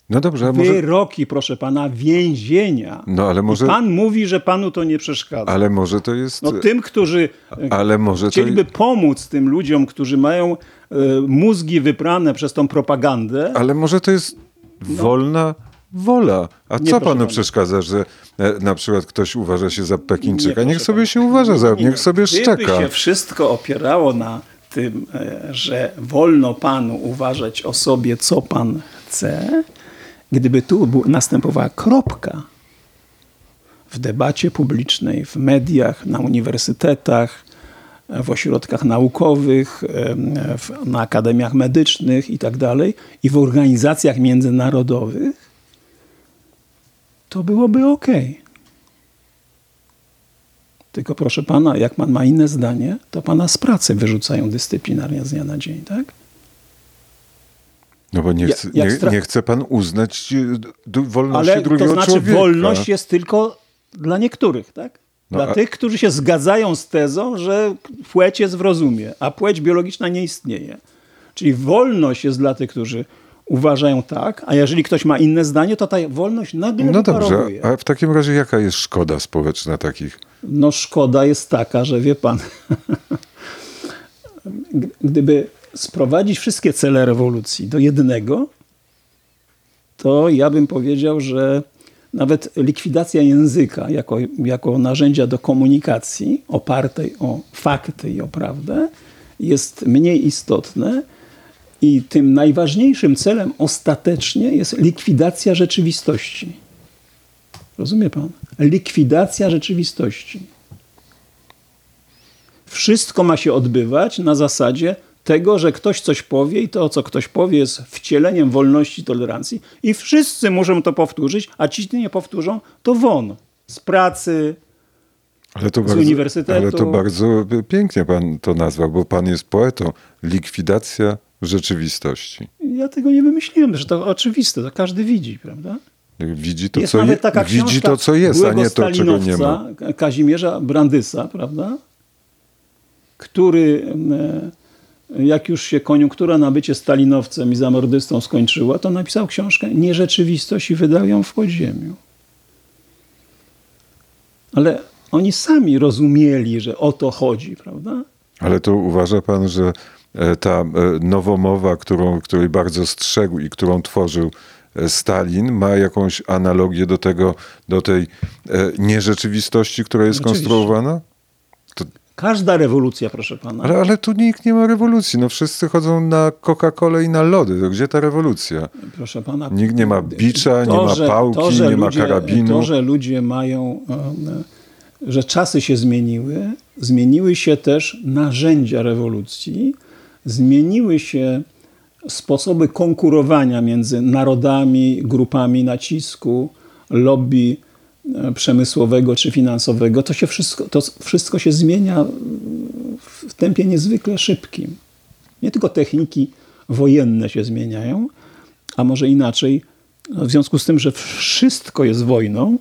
No dobrze, może... Wyroki, proszę pana, więzienia. No ale może... I pan mówi, że panu to nie przeszkadza. Ale może to jest... No tym, którzy e, Ale może to... chcieliby pomóc tym ludziom, którzy mają e, mózgi wyprane przez tą propagandę, Ale może to jest wolna wola. A Nie, co panu pana. przeszkadza, że e, na przykład ktoś uważa się za Pekińczyka? Nie, niech sobie pana. się uważa za, Nie, nie. niech sobie Gdyby szczeka. się wszystko opierało na tym, że wolno panu uważać o sobie, co pan chce, gdyby tu następowała kropka w debacie publicznej, w mediach, na uniwersytetach, w ośrodkach naukowych, w, na akademiach medycznych i tak dalej, i w organizacjach międzynarodowych, to byłoby ok. Tylko proszę pana, jak pan ma inne zdanie, to pana z pracy wyrzucają dyscyplinarnie z dnia na dzień, tak? No bo nie chce, nie, nie chce pan uznać e, wolności Ale drugiego to znaczy człowieka. wolność jest tylko dla niektórych, tak? No, Dla a- tych, którzy się zgadzają z tezą, że płeć jest w rozumie, a płeć biologiczna nie istnieje. Czyli wolność jest dla tych, którzy uważają tak, a jeżeli ktoś ma inne zdanie, to ta wolność nagle No dobrze, a w takim razie jaka jest szkoda społeczna takich? No szkoda jest taka, że wie pan, [LAUGHS] gdyby sprowadzić wszystkie cele rewolucji do jednego, to ja bym powiedział, że nawet likwidacja języka jako, jako narzędzia do komunikacji opartej o fakty i o prawdę jest mniej istotne i tym najważniejszym celem ostatecznie jest likwidacja rzeczywistości. Rozumie pan? Likwidacja rzeczywistości. Wszystko ma się odbywać na zasadzie tego, że ktoś coś powie i to, co ktoś powie, jest wcieleniem wolności i tolerancji i wszyscy muszą to powtórzyć, a ci, którzy nie powtórzą, to won. Z pracy, Ale to, Z bardzo, uniwersytetu. ale to bardzo pięknie pan to nazwał, bo pan jest poetą. Likwidacja rzeczywistości. ja tego nie wymyśliłem, że to oczywiste, to każdy widzi, prawda? Widzi to, jest co, je, widzi to, co jest, a nie to, czego nie ma. Kazimierza Brandysa, prawda? Który, e, jak już się koniunktura na bycie stalinowcem i zamordystą skończyła, to napisał książkę Nierzeczywistość i wydał ją w podziemiu. Ale oni sami rozumieli, że o to chodzi, prawda? Ale to uważa pan, że e, ta e, nowomowa, którą, której bardzo strzegł i którą tworzył e, Stalin, ma jakąś analogię do tego, do tej nierzeczywistości, która jest konstruowana? Każda rewolucja, proszę pana. Ale, ale tu nikt nie ma rewolucji. No wszyscy chodzą na Coca-Colę i na lody. To gdzie ta rewolucja? Proszę pana. Nikt nie ma bicza, nie ma pałki, nie ma karabinu. To, że ludzie mają, e, że czasy się zmieniły, zmieniły się też narzędzia rewolucji, zmieniły się sposoby konkurowania między narodami, grupami nacisku, lobby przemysłowego czy finansowego. To, się wszystko, to wszystko się zmienia w tempie niezwykle szybkim. Nie tylko techniki wojenne się zmieniają, a może inaczej, w związku z tym, że wszystko jest wojną,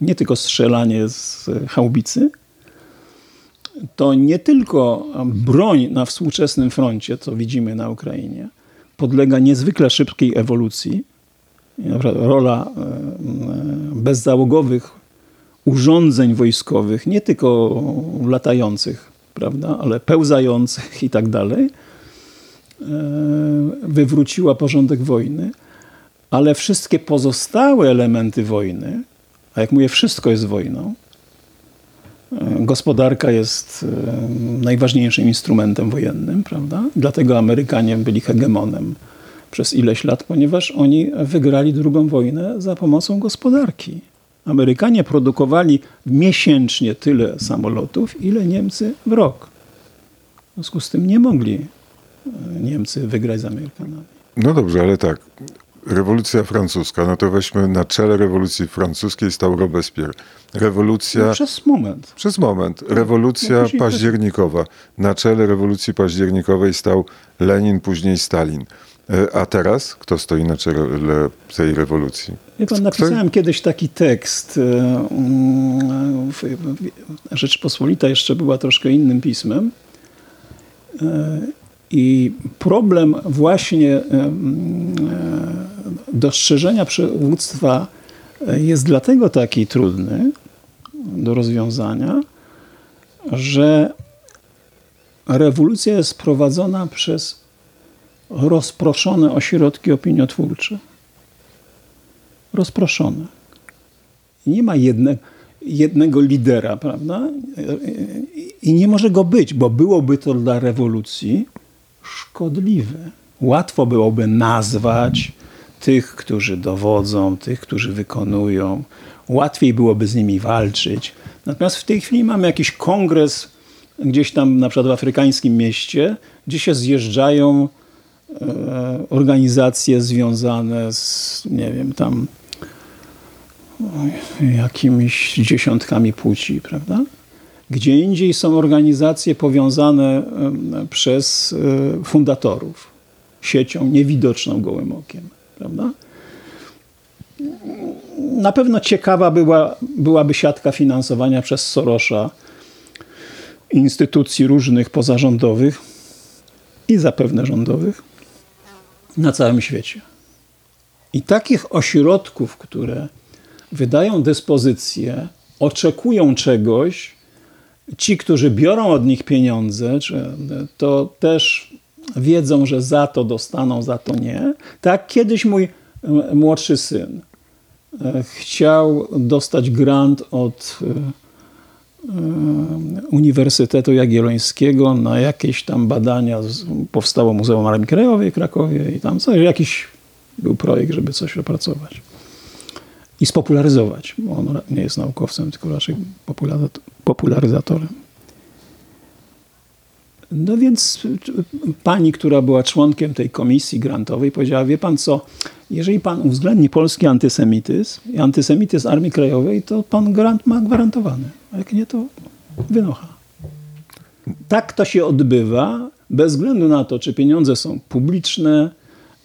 nie tylko strzelanie z haubicy, to nie tylko broń na współczesnym froncie, co widzimy na Ukrainie, podlega niezwykle szybkiej ewolucji. Rola bezzałogowych urządzeń wojskowych, nie tylko latających, prawda, ale pełzających i tak dalej, wywróciła porządek wojny, ale wszystkie pozostałe elementy wojny, a jak mówię, wszystko jest wojną, gospodarka jest najważniejszym instrumentem wojennym, prawda? Dlatego Amerykanie byli hegemonem przez ileś lat, ponieważ oni wygrali drugą wojnę za pomocą gospodarki. Amerykanie produkowali miesięcznie tyle samolotów, ile Niemcy w rok. W związku z tym nie mogli Niemcy wygrać z Amerykanami. No dobrze, ale tak. Rewolucja francuska, no to weźmy na czele rewolucji francuskiej stał Robespierre. Rewolucja. No przez moment. Przez moment. Rewolucja później też- październikowa. Na czele rewolucji październikowej stał Lenin, później Stalin. E, A teraz kto stoi na czele tej rewolucji? Wie pan, napisałem kiedyś taki tekst. e, mm, Rzeczpospolita jeszcze była troszkę innym pismem. E, I problem właśnie mm, dostrzeżenia przywództwa jest dlatego taki trudny do rozwiązania, że rewolucja jest prowadzona przez rozproszone ośrodki opiniotwórcze rozproszone. Nie ma jedne, jednego lidera, prawda? I nie może go być, bo byłoby to dla rewolucji szkodliwe. Łatwo byłoby nazwać tych, którzy dowodzą, tych, którzy wykonują. Łatwiej byłoby z nimi walczyć. Natomiast w tej chwili mamy jakiś kongres gdzieś tam, na przykład w afrykańskim mieście, gdzie się zjeżdżają organizacje związane z, nie wiem, tam jakimiś dziesiątkami płci, prawda? Gdzie indziej są organizacje powiązane em, przez e, fundatorów siecią niewidoczną gołym okiem, prawda? Na pewno ciekawa była, byłaby siatka finansowania przez Sorosza instytucji różnych pozarządowych i zapewne rządowych na całym świecie. I takich ośrodków, które wydają dyspozycje, oczekują czegoś, ci, którzy biorą od nich pieniądze, to też wiedzą, że za to dostaną, za to nie. Tak kiedyś mój e, młodszy syn e, chciał dostać grant od e, Uniwersytetu Jagiellońskiego na jakieś tam badania. Powstało Muzeum Armii Krajowej w Krakowie i tam coś, jakiś był projekt, żeby coś opracować i spopularyzować, bo on nie jest naukowcem, tylko raczej popularyzat- popularyzatorem. No więc pani, która była członkiem tej komisji grantowej, powiedziała, wie pan co, jeżeli pan uwzględni polski antysemityzm i antysemityzm Armii Krajowej, to pan grant ma gwarantowany. A jak nie, to wynocha. Tak to się odbywa bez względu na to, czy pieniądze są publiczne,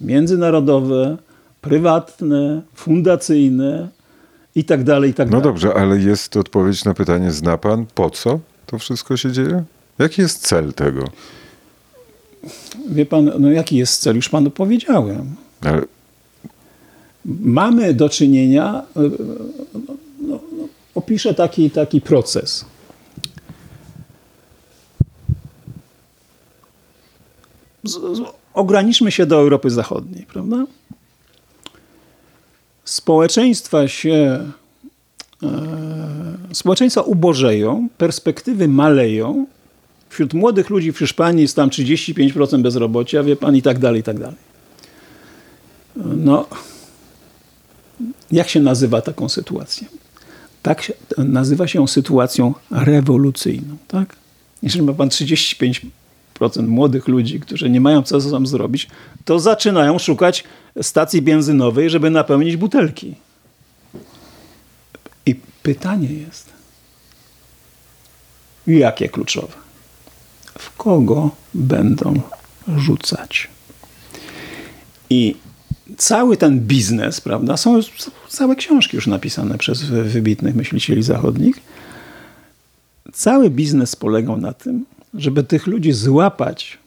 międzynarodowe, prywatne, fundacyjne i tak dalej, i tak No dobrze, ale jest odpowiedź na pytanie, zna pan po co to wszystko się dzieje? Jaki jest cel tego? Wie pan, no jaki jest cel? Już panu powiedziałem. Ale Mamy do czynienia, e, no, no, opiszę taki, taki proces. Z, z, ograniczmy się do Europy Zachodniej, prawda? Społeczeństwa się, e, społeczeństwa ubożeją, perspektywy maleją. Wśród młodych ludzi w Hiszpanii jest tam 35% bezrobocia, wie pan, i tak dalej, i tak dalej. No, jak się nazywa taką sytuację? Tak się, nazywa się ją sytuacją rewolucyjną. Tak? Jeżeli ma pan 35% młodych ludzi, którzy nie mają co sobą zrobić, to zaczynają szukać stacji benzynowej, żeby napełnić butelki. I pytanie jest, jakie kluczowe? W kogo będą rzucać? I cały ten biznes, prawda, są całe książki już napisane przez wybitnych myślicieli zachodnich. Cały biznes polegał na tym, żeby tych ludzi złapać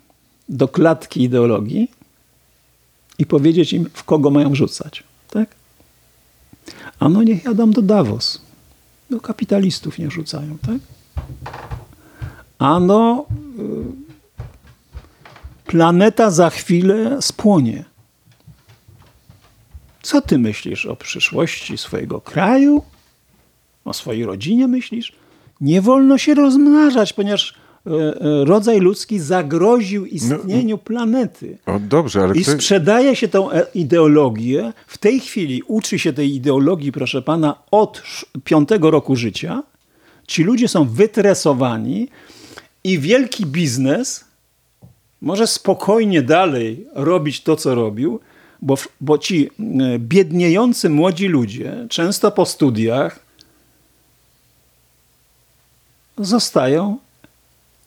do klatki ideologii i powiedzieć im, w kogo mają rzucać. Tak? A no niech jadą do Davos. Do kapitalistów nie rzucają. Tak? A no y, planeta za chwilę spłonie. Co ty myślisz o przyszłości swojego kraju? O swojej rodzinie myślisz? Nie wolno się rozmnażać, ponieważ e, e, rodzaj ludzki zagroził istnieniu planety. o, dobrze, ale I sprzedaje się tą e- ideologię. W tej chwili uczy się tej ideologii, proszę pana, od piątego roku życia. Ci ludzie są wytresowani i wielki biznes może spokojnie dalej robić to, co robił, bo, bo ci e, biedniejący młodzi ludzie, często po studiach, zostają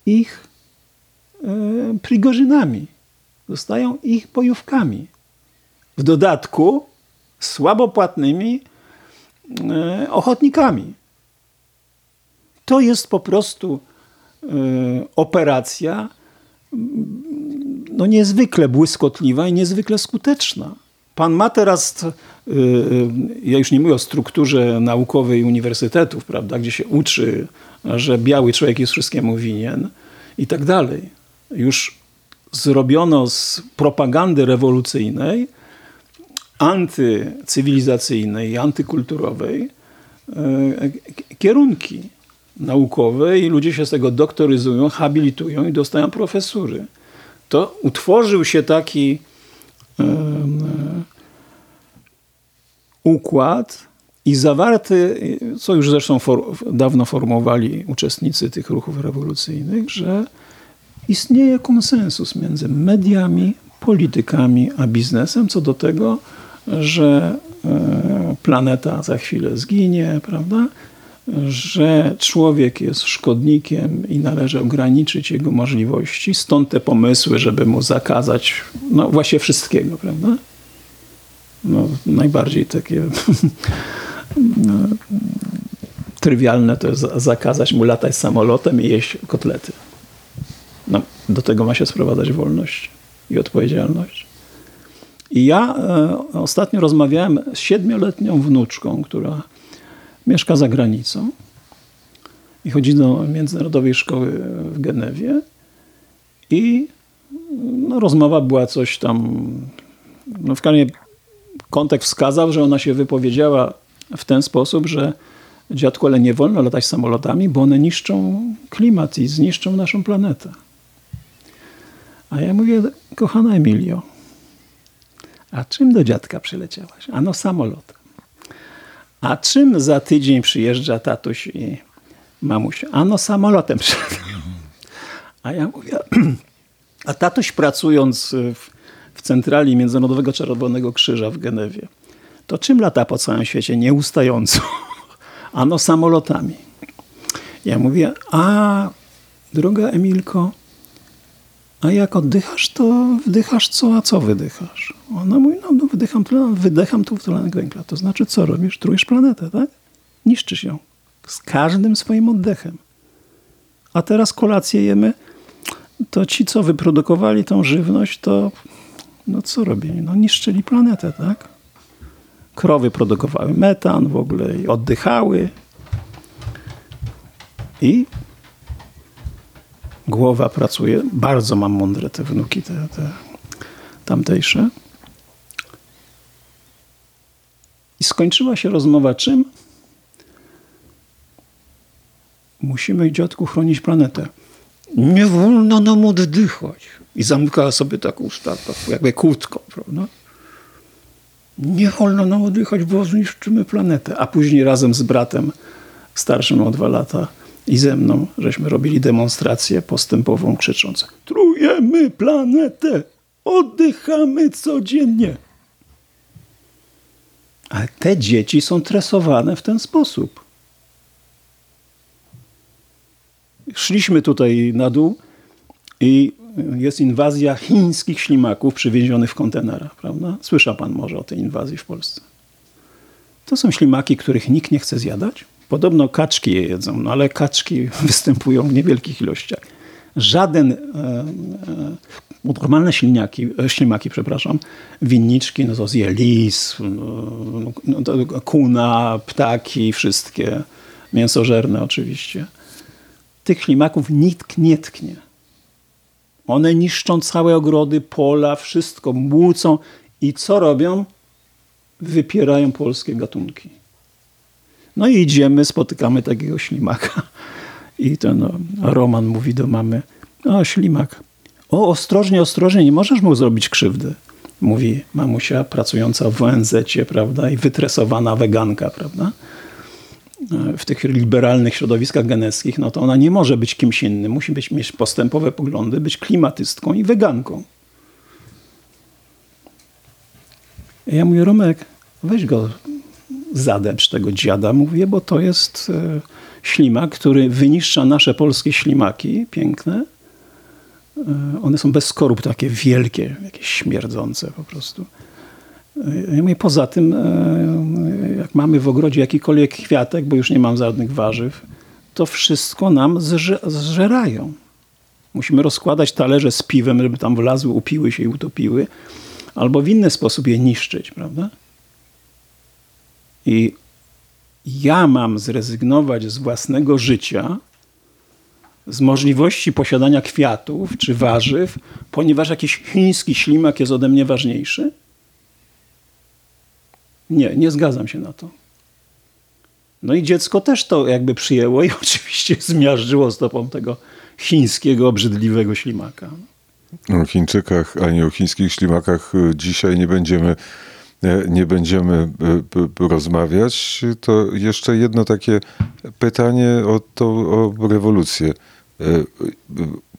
ich e, prigorzynami, zostają ich bojówkami. W dodatku słabo płatnymi e, ochotnikami. To jest po prostu operacja no niezwykle błyskotliwa i niezwykle skuteczna. Pan ma teraz, y, y, ja już nie mówię o strukturze naukowej uniwersytetów, prawda, gdzie się uczy, że biały człowiek jest wszystkiemu winien i tak dalej. Już zrobiono z propagandy rewolucyjnej, antycywilizacyjnej i antykulturowej y, kierunki naukowe i ludzie się z tego doktoryzują, habilitują i dostają profesury. To utworzył się taki um, układ i zawarty, co już zresztą for, dawno formowali uczestnicy tych ruchów rewolucyjnych, że istnieje konsensus między mediami, politykami a biznesem co do tego, że e, planeta za chwilę zginie, prawda? Że człowiek jest szkodnikiem i należy ograniczyć jego możliwości, stąd te pomysły, żeby mu zakazać no właśnie wszystkiego, prawda? No, najbardziej takie [LAUGHS] no, trywialne to jest zakazać mu latać samolotem i jeść kotlety. No, do tego ma się sprowadzać wolność i odpowiedzialność. I ja e, ostatnio rozmawiałem z siedmioletnią wnuczką, która mieszka za granicą i chodzi do międzynarodowej szkoły w Genewie i no, rozmowa była coś tam, no w każdym kontekst wskazał, że ona się wypowiedziała w ten sposób, że dziadku, ale nie wolno latać samolotami, bo one niszczą klimat i zniszczą naszą planetę. A ja mówię, kochana Emilio, a czym do dziadka przyleciałaś? Ano samolotem. A czym za tydzień przyjeżdża tatuś i mamuś? Ano samolotem. A ja mówię, [CLEARS THROAT] a tatuś pracując w, w centrali Międzynarodowego Czerwonego Krzyża w Genewie, to czym lata po całym świecie nieustająco? [LAUGHS] Ano samolotami. Ja mówię, a droga Emilko, A jak oddychasz, to wdychasz co, a co wydychasz? Ona mówi, no, wydycham, tlen, wydycham tu tlenek węgla. To znaczy co robisz? Trujesz planetę, tak? Niszczysz ją. Z każdym swoim oddechem. A teraz kolację jemy, to ci, co wyprodukowali tą żywność, to no co robili? No niszczyli planetę, tak? Krowy produkowały metan w ogóle i oddychały. I głowa pracuje. Bardzo mam mądre te wnuki, te, te tamtejsze. I skończyła się rozmowa czym? Musimy, dziadku, chronić planetę. Nie wolno nam oddychać. I zamykała sobie tak usta, jakby kłódką, prawda? Nie wolno nam oddychać, bo zniszczymy planetę. A później razem z bratem starszym o dwa lata i ze mną, żeśmy robili demonstrację postępową, krzycząc: Trujemy planetę! Oddychamy codziennie! Ale te dzieci są tresowane w ten sposób. Szliśmy tutaj na dół i jest inwazja chińskich ślimaków przywiezionych w kontenerach, prawda? Słyszał pan może o tej inwazji w Polsce. To są ślimaki, których nikt nie chce zjadać. Podobno kaczki je jedzą, no ale kaczki [LAUGHS] występują w niewielkich ilościach. Żaden, e, e, normalne śliniaki, e, ślimaki, przepraszam, winniczki, no to zje lis, no, no, to kuna, ptaki, wszystkie, mięsożerne oczywiście. Tych ślimaków nikt nie tknie. One niszczą całe ogrody, pola, wszystko, młócą i co robią? Wypierają polskie gatunki. No i idziemy, spotykamy takiego ślimaka. I ten no, Roman mówi do mamy, o ślimak, o ostrożnie, ostrożnie, nie możesz mu zrobić krzywdy. Mówi mamusia pracująca w ONZ, prawda, i wytresowana weganka, prawda w tych liberalnych środowiskach geneckich, no to ona nie może być kimś innym. Musi być, mieć postępowe poglądy, być klimatystką i weganką. Ja mówię, Romek, weź go zadepcz tego dziada, mówię, bo to jest e, ślimak, który wyniszcza nasze polskie ślimaki piękne. E, one są bez skorup, takie wielkie, jakieś śmierdzące po prostu. E, ja mówię, poza tym, jak mamy w ogrodzie jakikolwiek kwiatek, bo już nie mam żadnych warzyw, to wszystko nam zże, zżerają. Musimy rozkładać talerze z piwem, żeby tam wlazły, upiły się i utopiły, albo w inny sposób je niszczyć, prawda? I ja mam zrezygnować z własnego życia, z możliwości posiadania kwiatów czy warzyw, ponieważ jakiś chiński ślimak jest ode mnie ważniejszy? Nie, nie zgadzam się na to. No i dziecko też to jakby przyjęło i [LAUGHS] oczywiście zmiażdżyło stopą tego chińskiego, obrzydliwego ślimaka. O Chińczykach ani o chińskich ślimakach e, dzisiaj nie będziemy, e, nie będziemy e, rozmawiać. To jeszcze jedno takie pytanie o, to, o rewolucję.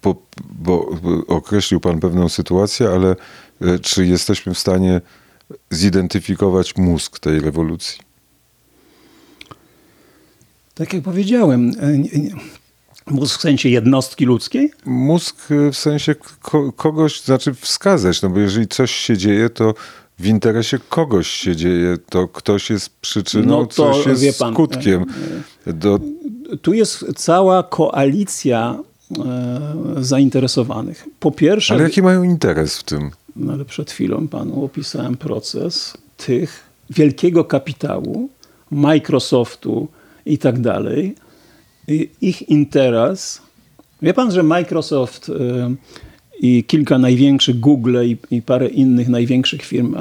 Bo, bo określił Pan pewną sytuację, ale czy jesteśmy w stanie zidentyfikować mózg tej rewolucji? Tak jak powiedziałem, mózg w sensie jednostki ludzkiej? Mózg w sensie kogoś, znaczy wskazać, no bo jeżeli coś się dzieje, to w interesie kogoś się dzieje, to ktoś jest przyczyną, no to, coś jest pan, skutkiem. Do... Tu jest cała koalicja e, zainteresowanych. Po pierwsze... Ale jaki mają interes w tym? No ale przed chwilą panu opisałem proces tych wielkiego kapitału, Microsoftu i tak dalej. Ich interes. Wie pan, że Microsoft y, i kilka największych Google i, i parę innych największych firm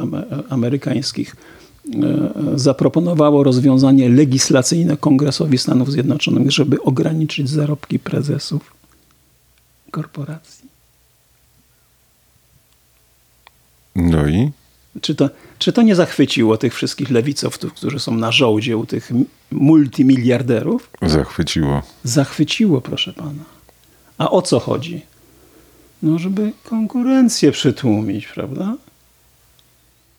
amerykańskich y, zaproponowało rozwiązanie legislacyjne Kongresowi Stanów Zjednoczonych, żeby ograniczyć zarobki prezesów korporacji. No i? Czy to, czy to nie zachwyciło tych wszystkich lewicowców, którzy są na żołdzie u tych multimiliarderów? Zachwyciło. Zachwyciło, proszę pana. A o co chodzi? No, żeby konkurencję przytłumić, prawda?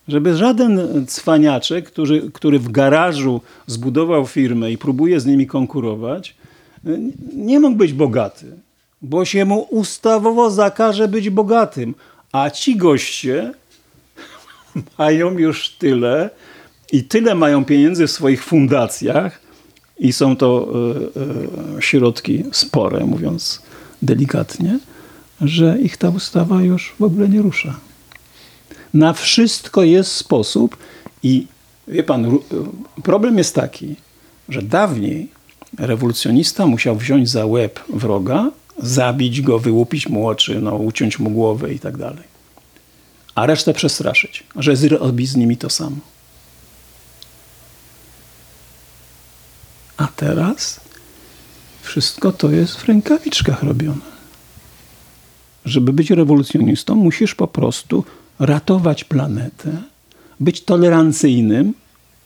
Żeby żaden cwaniaczek, który, który w garażu zbudował firmę i próbuje z nimi konkurować, nie mógł być bogaty. bo się mu ustawowo zakaże być bogatym. A ci goście [LAUGHS] mają już tyle i tyle mają pieniędzy w swoich fundacjach i są to e, e, środki spore, mówiąc delikatnie, że ich ta ustawa już w ogóle nie rusza. Na wszystko jest sposób i wie pan, problem jest taki, że dawniej rewolucjonista musiał wziąć za łeb wroga, zabić go, wyłupić mu oczy, no, uciąć mu głowę i tak dalej. A resztę przestraszyć, że zrobi z nimi to samo. A teraz wszystko to jest w rękawiczkach robione. Żeby być rewolucjonistą, musisz po prostu ratować planetę, być tolerancyjnym,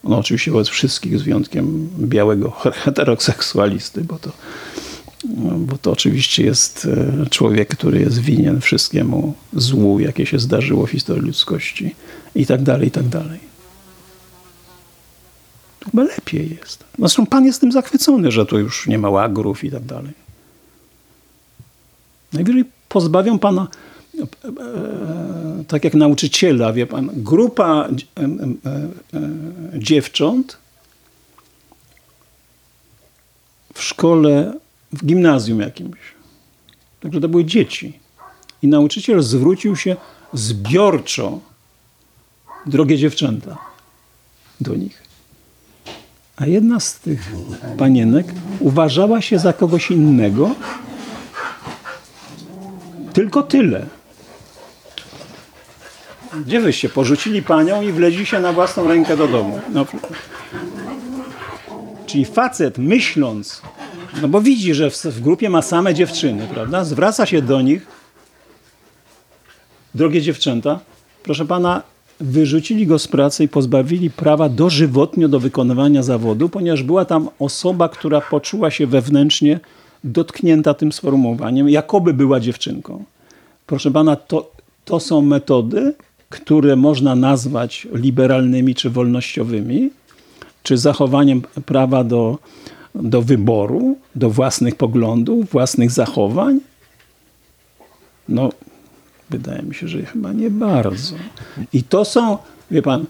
no oczywiście wobec wszystkich z wyjątkiem białego [LAUGHS] heteroseksualisty, bo to, bo to oczywiście jest e, człowiek, który jest winien wszystkiemu złu, jakie się zdarzyło w historii ludzkości i tak dalej, i tak dalej. Chyba lepiej jest. Zresztą pan jest tym zachwycony, że tu już nie ma łagrów i tak dalej. Najwyżej pozbawią pana, tak jak nauczyciela, wie pan, grupa e, e, e, dziewcząt w szkole, w gimnazjum jakimś. Także to były dzieci. I nauczyciel zwrócił się zbiorczo, drogie dziewczęta, do nich. A jedna z tych panienek uważała się za kogoś innego, tylko tyle. Gdzie wyście? Porzucili panią i wleźli się na własną rękę do domu. No. Czyli facet myśląc, no bo widzi, że w, w grupie ma same dziewczyny, prawda? Zwraca się do nich. Drogie dziewczęta, proszę pana, wyrzucili go z pracy i pozbawili prawa dożywotnio do wykonywania zawodu, ponieważ była tam osoba, która poczuła się wewnętrznie dotknięta tym sformułowaniem, jakoby była dziewczynką. Proszę pana, to, to są metody, które można nazwać liberalnymi czy wolnościowymi, czy zachowaniem prawa do, do wyboru, do własnych poglądów, własnych zachowań? No, wydaje mi się, że chyba nie bardzo. I to są, wie pan,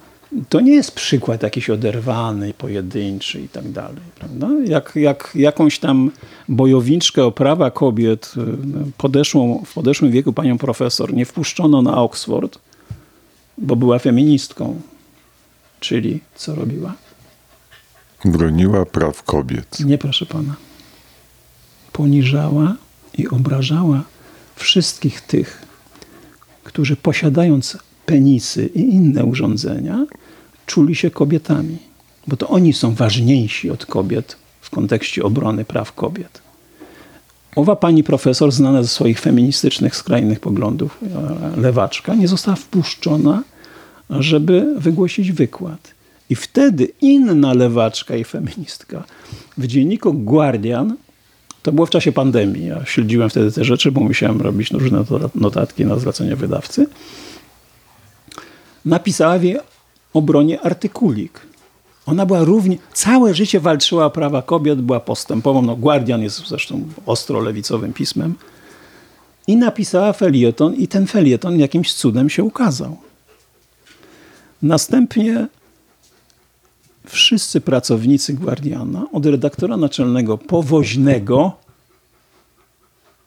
to nie jest przykład jakiś oderwany, pojedynczy i tak dalej. Prawda? Jak, jak jakąś tam bojowniczkę o prawa kobiet, y, podeszłą, w podeszłym wieku panią profesor, nie wpuszczono na Oxford, bo była feministką. Czyli co robiła? Broniła praw kobiet. Nie, proszę pana. Poniżała i obrażała wszystkich tych, którzy posiadając penisy i inne urządzenia, czuli się kobietami. Bo to oni są ważniejsi od kobiet w kontekście obrony praw kobiet. Owa pani profesor, znana ze swoich feministycznych, skrajnych poglądów, e, lewaczka, nie została wpuszczona, żeby wygłosić wykład. I wtedy inna lewaczka i feministka w dzienniku Guardian, to było w czasie pandemii, ja śledziłem wtedy te rzeczy, bo musiałem robić różne notatki na zlecenie wydawcy, napisała w obronie artykulik. Ona była równie, całe życie walczyła o prawa kobiet, była postępową. No, Guardian jest zresztą ostro lewicowym pismem. I napisała felieton, i ten felieton jakimś cudem się ukazał. Następnie wszyscy pracownicy Guardiana, od redaktora naczelnego powoźnego,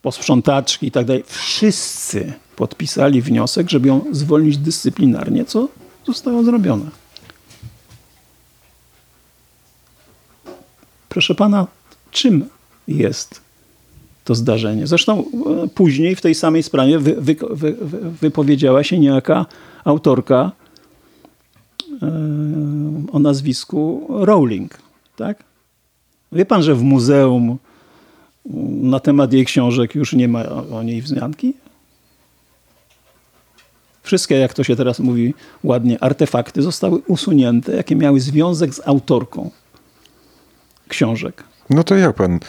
posprzątaczki i tak dalej, wszyscy podpisali wniosek, żeby ją zwolnić dyscyplinarnie, co zostało zrobione. Proszę pana, czym jest to zdarzenie? Zresztą e, później w tej samej sprawie wy, wy, wy, wypowiedziała się niejaka autorka e, o nazwisku Rowling. Tak? Wie pan, że w muzeum na temat jej książek już nie ma o niej wzmianki? Wszystkie, jak to się teraz mówi ładnie, artefakty zostały usunięte, jakie miały związek z autorką książek. No to jak pan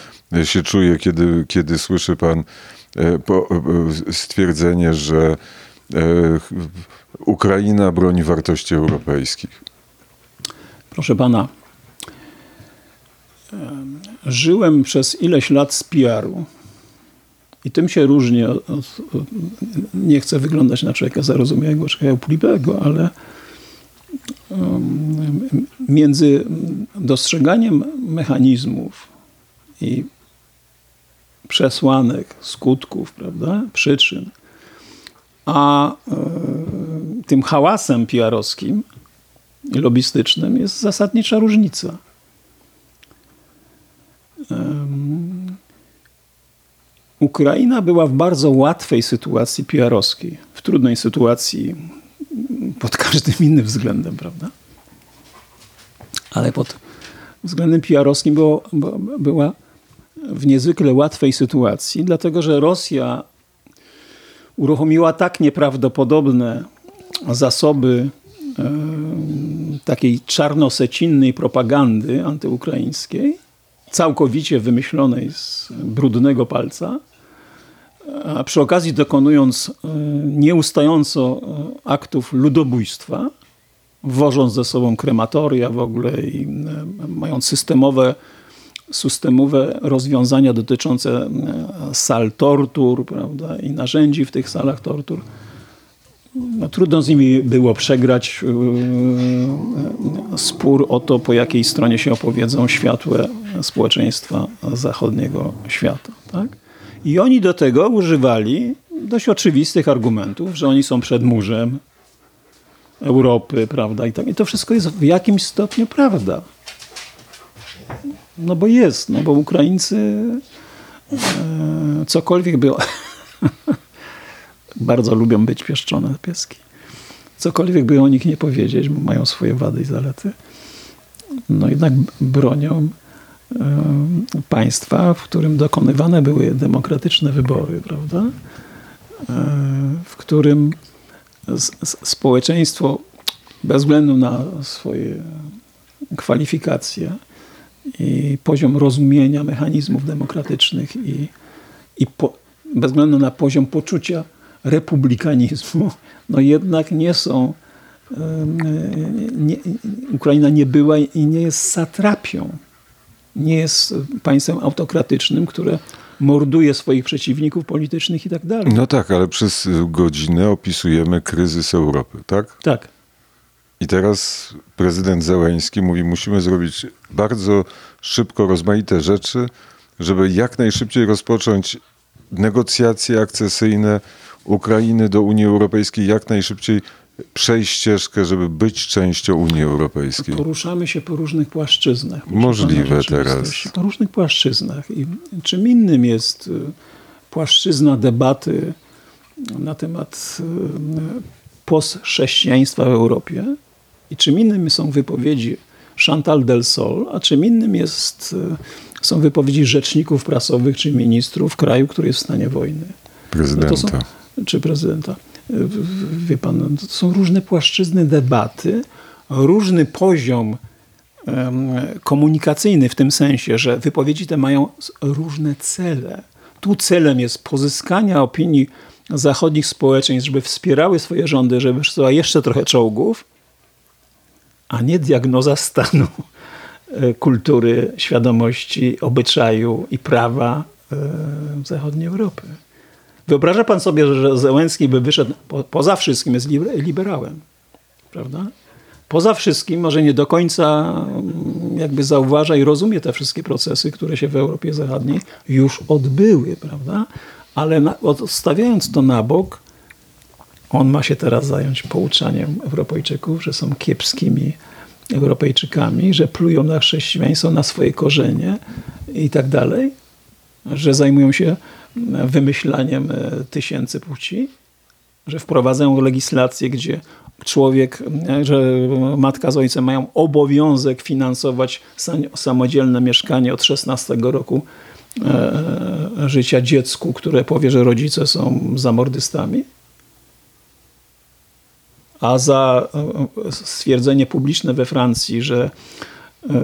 się czuje, kiedy, kiedy słyszy pan e, e, stwierdzenie, że e, Ukraina broni wartości europejskich? Proszę pana, em, żyłem przez ileś lat z PR-u I tym się różni od, od, nie chcę wyglądać na człowieka zarozumiałego, człowieka upliwego, ale między dostrzeganiem mechanizmów i przesłanek, skutków, prawda, przyczyn, a y, tym hałasem PR-owskim i lobbystycznym jest zasadnicza różnica. Ukraina była w bardzo łatwej sytuacji PR-owskiej, w trudnej sytuacji pod każdym innym względem, prawda? Ale pod względem PR-owskim było, była w niezwykle łatwej sytuacji, dlatego że Rosja uruchomiła tak nieprawdopodobne zasoby e, takiej czarnosecinnej propagandy antyukraińskiej, całkowicie wymyślonej z brudnego palca, a przy okazji dokonując e, nieustająco e, aktów ludobójstwa, wożąc ze sobą krematoria w ogóle i e, mając systemowe, systemowe rozwiązania dotyczące sal tortur prawda, i narzędzi w tych salach tortur. No, trudno z nimi było przegrać spór o to, po jakiej stronie się opowiedzą światłe społeczeństwa zachodniego świata. Tak? I oni do tego używali dość oczywistych argumentów, że oni są przed murzem Europy, prawda? I, tak. I to wszystko jest w jakimś stopniu prawda. No bo jest, no bo Ukraińcy e, cokolwiek by... [LAUGHS] bardzo lubią być pieszczone pieski. Cokolwiek by o nich nie powiedzieć, bo mają swoje wady i zalety, no jednak bronią państwa, w którym dokonywane były demokratyczne wybory, prawda? w którym społeczeństwo bez względu na swoje kwalifikacje i poziom rozumienia mechanizmów demokratycznych i, i po, bez względu na poziom poczucia republikanizmu, no jednak nie są nie, Ukraina nie była i nie jest satrapią nie jest państwem autokratycznym, które morduje swoich przeciwników politycznych i tak dalej. No tak, ale przez godzinę opisujemy kryzys Europy, tak? Tak. I teraz prezydent Zełęński mówi, musimy zrobić bardzo szybko rozmaite rzeczy, żeby jak najszybciej rozpocząć negocjacje akcesyjne Ukrainy do Unii Europejskiej, jak najszybciej przejść ścieżkę, żeby być częścią Unii Europejskiej. Poruszamy się po różnych płaszczyznach. Możliwe teraz. Po różnych płaszczyznach. I czym innym jest y, płaszczyzna debaty na temat y, postchrześcijaństwa w Europie i czym innym są wypowiedzi Chantal del Sol, a czym innym jest, y, są wypowiedzi rzeczników prasowych czy ministrów kraju, który jest w stanie wojny. Prezydenta. No są, czy prezydenta wie pan, to są różne płaszczyzny debaty, różny poziom komunikacyjny w tym sensie, że wypowiedzi te mają różne cele. Tu celem jest pozyskania opinii zachodnich społeczeństw, żeby wspierały swoje rządy, żeby przysyła jeszcze trochę czołgów, a nie diagnoza stanu e, kultury, świadomości, obyczaju i prawa e, zachodniej Europy. Wyobraża pan sobie, że Zełenski by wyszedł, po, poza wszystkim jest liberałem, prawda? Poza wszystkim może nie do końca mm, jakby zauważa i rozumie te wszystkie procesy, które się w Europie Zachodniej już odbyły, prawda? Ale na, odstawiając to na bok, on ma się teraz zająć pouczaniem Europejczyków, że są kiepskimi Europejczykami, że plują na chrześcijaństwo, na swoje korzenie i tak dalej, że zajmują się wymyślaniem e, tysięcy płci, że wprowadzają legislację, gdzie człowiek, e, że matka z ojcem mają obowiązek finansować samodzielne mieszkanie od 16 roku e, życia dziecku, które powie, że rodzice są zamordystami. A za stwierdzenie publiczne we Francji, że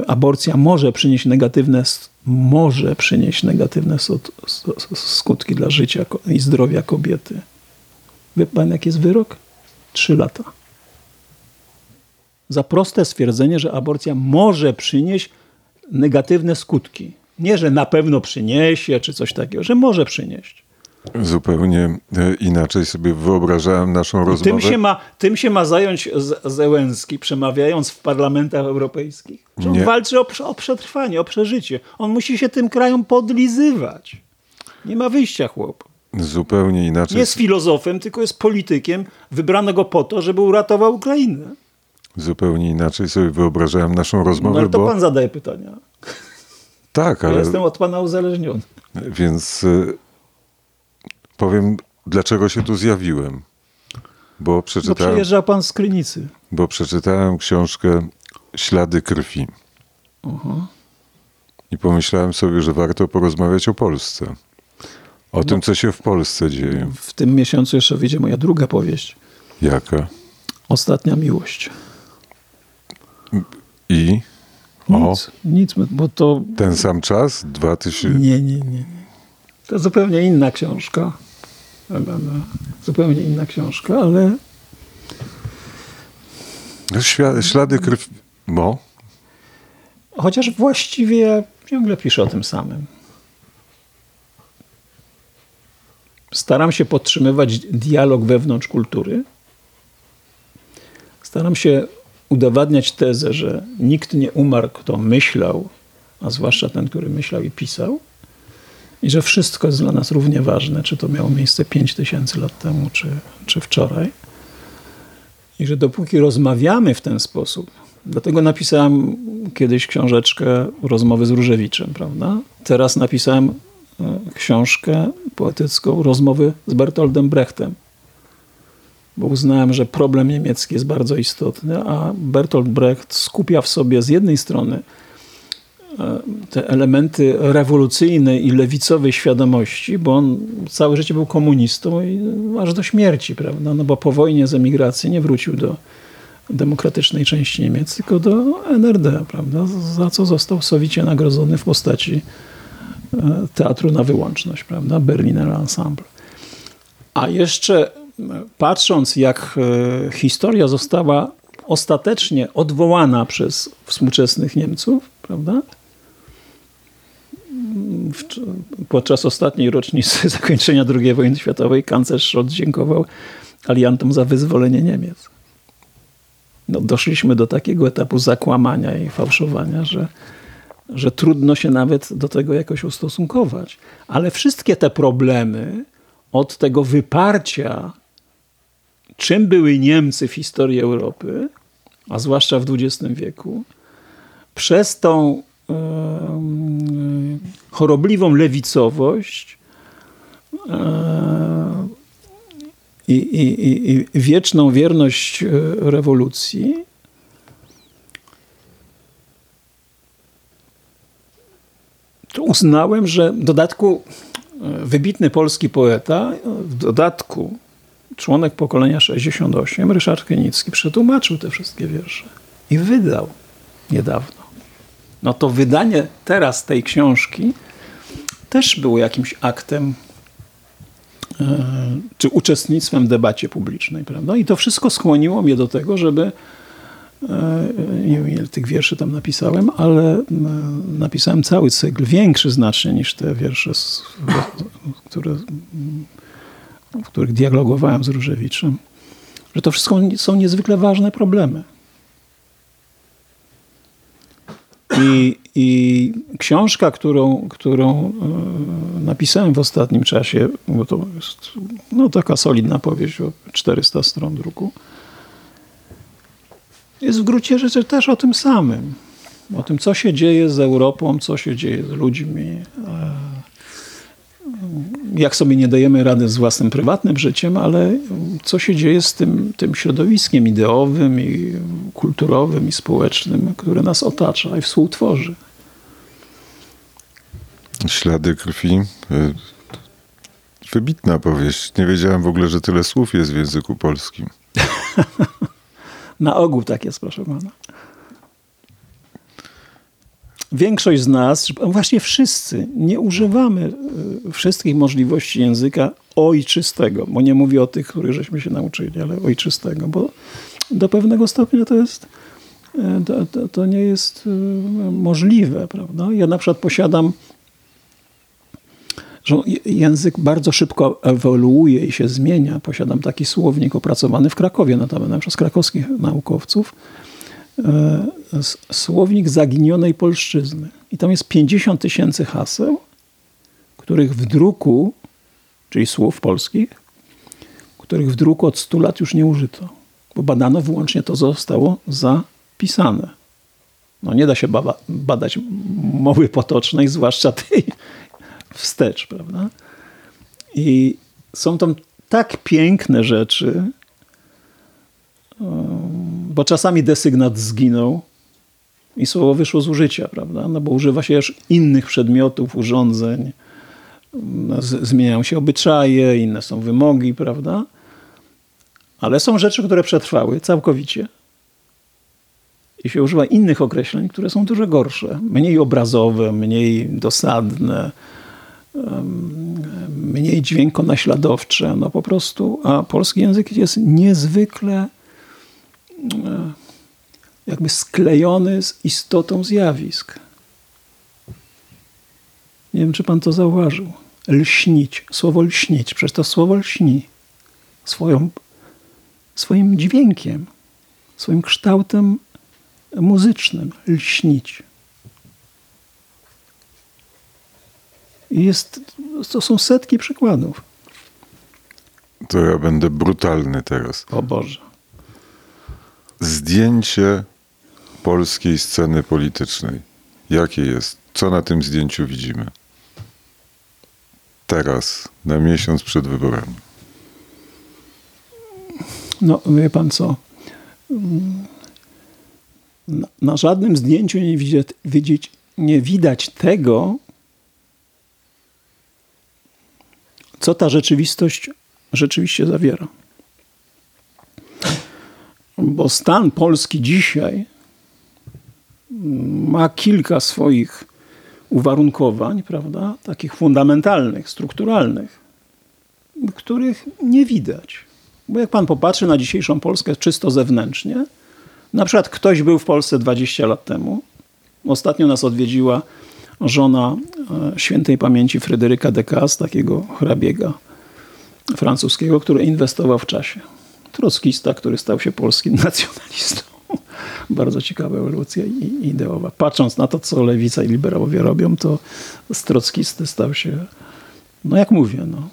aborcja może przynieść negatywne może przynieść negatywne skutki dla życia i zdrowia kobiety. Wie pan, jaki jest wyrok? Trzy lata. Za proste stwierdzenie, że aborcja może przynieść negatywne skutki. Nie, że na pewno przyniesie, czy coś takiego, że może przynieść. Zupełnie e, inaczej sobie wyobrażałem naszą rozmowę. Tym się, ma, tym się ma zająć Zełenski, przemawiając w parlamentach europejskich. Że on Nie. walczy o, o przetrwanie, o przeżycie. On musi się tym krajom podlizywać. Nie ma wyjścia, chłop. Zupełnie inaczej. Nie jest filozofem, tylko jest politykiem. Wybrano go po to, żeby uratował Ukrainę. Zupełnie inaczej sobie wyobrażałem naszą No, rozmowę, ale to bo pan zadaje pytania. tak, Ja ale jestem od pana uzależniony. więc y, powiem, dlaczego się tu zjawiłem. Bo Bo przeczytałem, przyjeżdżał pan z Krynicy. bo przeczytałem książkę Ślady krwi. I pomyślałem sobie, że warto porozmawiać o Polsce. O tym, co się w Polsce dzieje. W tym miesiącu jeszcze wyjdzie moja druga powieść. Jaka? Ostatnia miłość. I? O, Nic, nic, bo to ten sam czas? 2000... Nie, nie, nie. nie. To zupełnie inna książka. Zupełnie inna książka, ale Świ- Ślady krwi... Mo? chociaż właściwie ciągle piszę o tym samym. Staram się podtrzymywać dialog wewnątrz kultury. Staram się udowadniać tezę, że nikt nie umarł, kto myślał, a zwłaszcza ten, który myślał i pisał. I że wszystko jest dla nas równie ważne, czy to miało miejsce 5 tysięcy lat temu, czy, czy wczoraj. I że dopóki rozmawiamy w ten sposób, dlatego napisałem kiedyś książeczkę Rozmowy z Różewiczem, prawda? Teraz napisałem e, książkę poetycką Rozmowy z Bertoldem Brechtem, bo uznałem, że problem niemiecki jest bardzo istotny, a Bertolt Brecht skupia w sobie z jednej strony te elementy rewolucyjnej i lewicowej świadomości, bo on całe życie był komunistą i aż do śmierci, prawda? No bo po wojnie z emigracji nie wrócił do demokratycznej części Niemiec, tylko do NRD, prawda? Za co został sowicie nagrodzony w postaci e, teatru na wyłączność, prawda? Berliner Ensemble. A jeszcze e, patrząc, jak e, historia została ostatecznie odwołana przez współczesnych Niemców, prawda? W- Podczas ostatniej rocznicy [LAUGHS] zakończenia II wojny światowej kanclerz Schrott dziękował aliantom za wyzwolenie Niemiec. No, doszliśmy do takiego etapu zakłamania i fałszowania, że, że trudno się nawet do tego jakoś ustosunkować. Ale wszystkie te problemy od tego wyparcia, czym były Niemcy w historii Europy, a zwłaszcza w XX wieku, przez tą chorobliwą lewicowość e, i, i, i, i wieczną wierność e, rewolucji, to uznałem, że w dodatku e, wybitny polski poeta, e, w dodatku członek pokolenia 68, Ryszard Krynicki, przetłumaczył te wszystkie wiersze i wydał niedawno. No to wydanie teraz tej książki też było jakimś aktem e, czy uczestnictwem w debacie publicznej, prawda? I to wszystko skłoniło mnie do tego, żeby e, nie wiem ile tych wierszy tam napisałem, ale e, napisałem cały cykl, większy znacznie niż te wiersze, które, w których dialogowałem z Różewiczem, że to wszystko są niezwykle ważne problemy. I, I książka, którą, którą e, napisałem w ostatnim czasie, bo to jest no, taka solidna powieść o 400 stron druku, jest w gruncie rzeczy też o tym samym. O tym, co się dzieje z Europą, co się dzieje z ludźmi, e, jak sobie nie dajemy rady z własnym prywatnym życiem, ale co się dzieje z tym, tym środowiskiem ideowym i kulturowym i społecznym, które nas otacza i współtworzy. Ślady krwi. Wybitna powieść. Nie wiedziałem w ogóle, że tyle słów jest w języku polskim. [LAUGHS] Na ogół tak jest, proszę pana. Większość z nas, właśnie wszyscy, nie używamy y, wszystkich możliwości języka ojczystego, bo nie mówię o tych, których żeśmy się nauczyli, ale ojczystego, bo do pewnego stopnia to jest, y, to, to, to nie jest y, możliwe, prawda? Ja na przykład posiadam że język bardzo szybko ewoluuje i się zmienia. Posiadam taki słownik opracowany w Krakowie, notabene przez krakowskich naukowców. Słownik zaginionej polszczyzny. I tam jest 50 tysięcy haseł, których w druku, czyli słów polskich, których w druku od 100 lat już nie użyto. Bo badano wyłącznie to, co zostało zapisane. No nie da się badać mowy potocznej, zwłaszcza tej wstecz, prawda? I są tam tak piękne rzeczy, bo czasami desygnat zginął i słowo wyszło z użycia, prawda? No bo używa się już innych przedmiotów, urządzeń, no, zmieniają się obyczaje, inne są wymogi, prawda? Ale są rzeczy, które przetrwały całkowicie. I się używa innych określeń, które są dużo gorsze, mniej obrazowe, mniej dosadne, mniej dźwiękonaśladowcze. No po prostu, a polski język jest niezwykle e, jakby sklejony z istotą zjawisk. Nie wiem, czy pan to zauważył. Lśnić, słowo lśnić, przecież to słowo lśni swoją, swoim dźwiękiem, swoim kształtem muzycznym. Lśnić. I jest, to są setki przykładów. To ja będę brutalny teraz. O Boże. Zdjęcie polskiej sceny politycznej. Jakie jest? Co na tym zdjęciu widzimy? Teraz, na miesiąc przed wyborami. No, wie pan co? Na, na żadnym zdjęciu nie, widzieć, widzieć, nie widać tego, co ta rzeczywistość rzeczywiście zawiera. Bo stan Polski dzisiaj ma kilka swoich uwarunkowań, prawda, takich fundamentalnych, strukturalnych, których nie widać. Bo jak pan popatrzy na dzisiejszą Polskę czysto zewnętrznie, na przykład ktoś był w Polsce 20 lat temu, ostatnio nas odwiedziła żona e, świętej pamięci Fryderyka de Cas, takiego hrabiega francuskiego, który inwestował w czasie. Trockista, który stał się polskim [LAUGHS] nacjonalistą. [LAUGHS] Bardzo ciekawa ewolucja ideowa. Patrząc na to, co lewica i liberałowie robią, to z trockisty stał się, no jak mówię, no,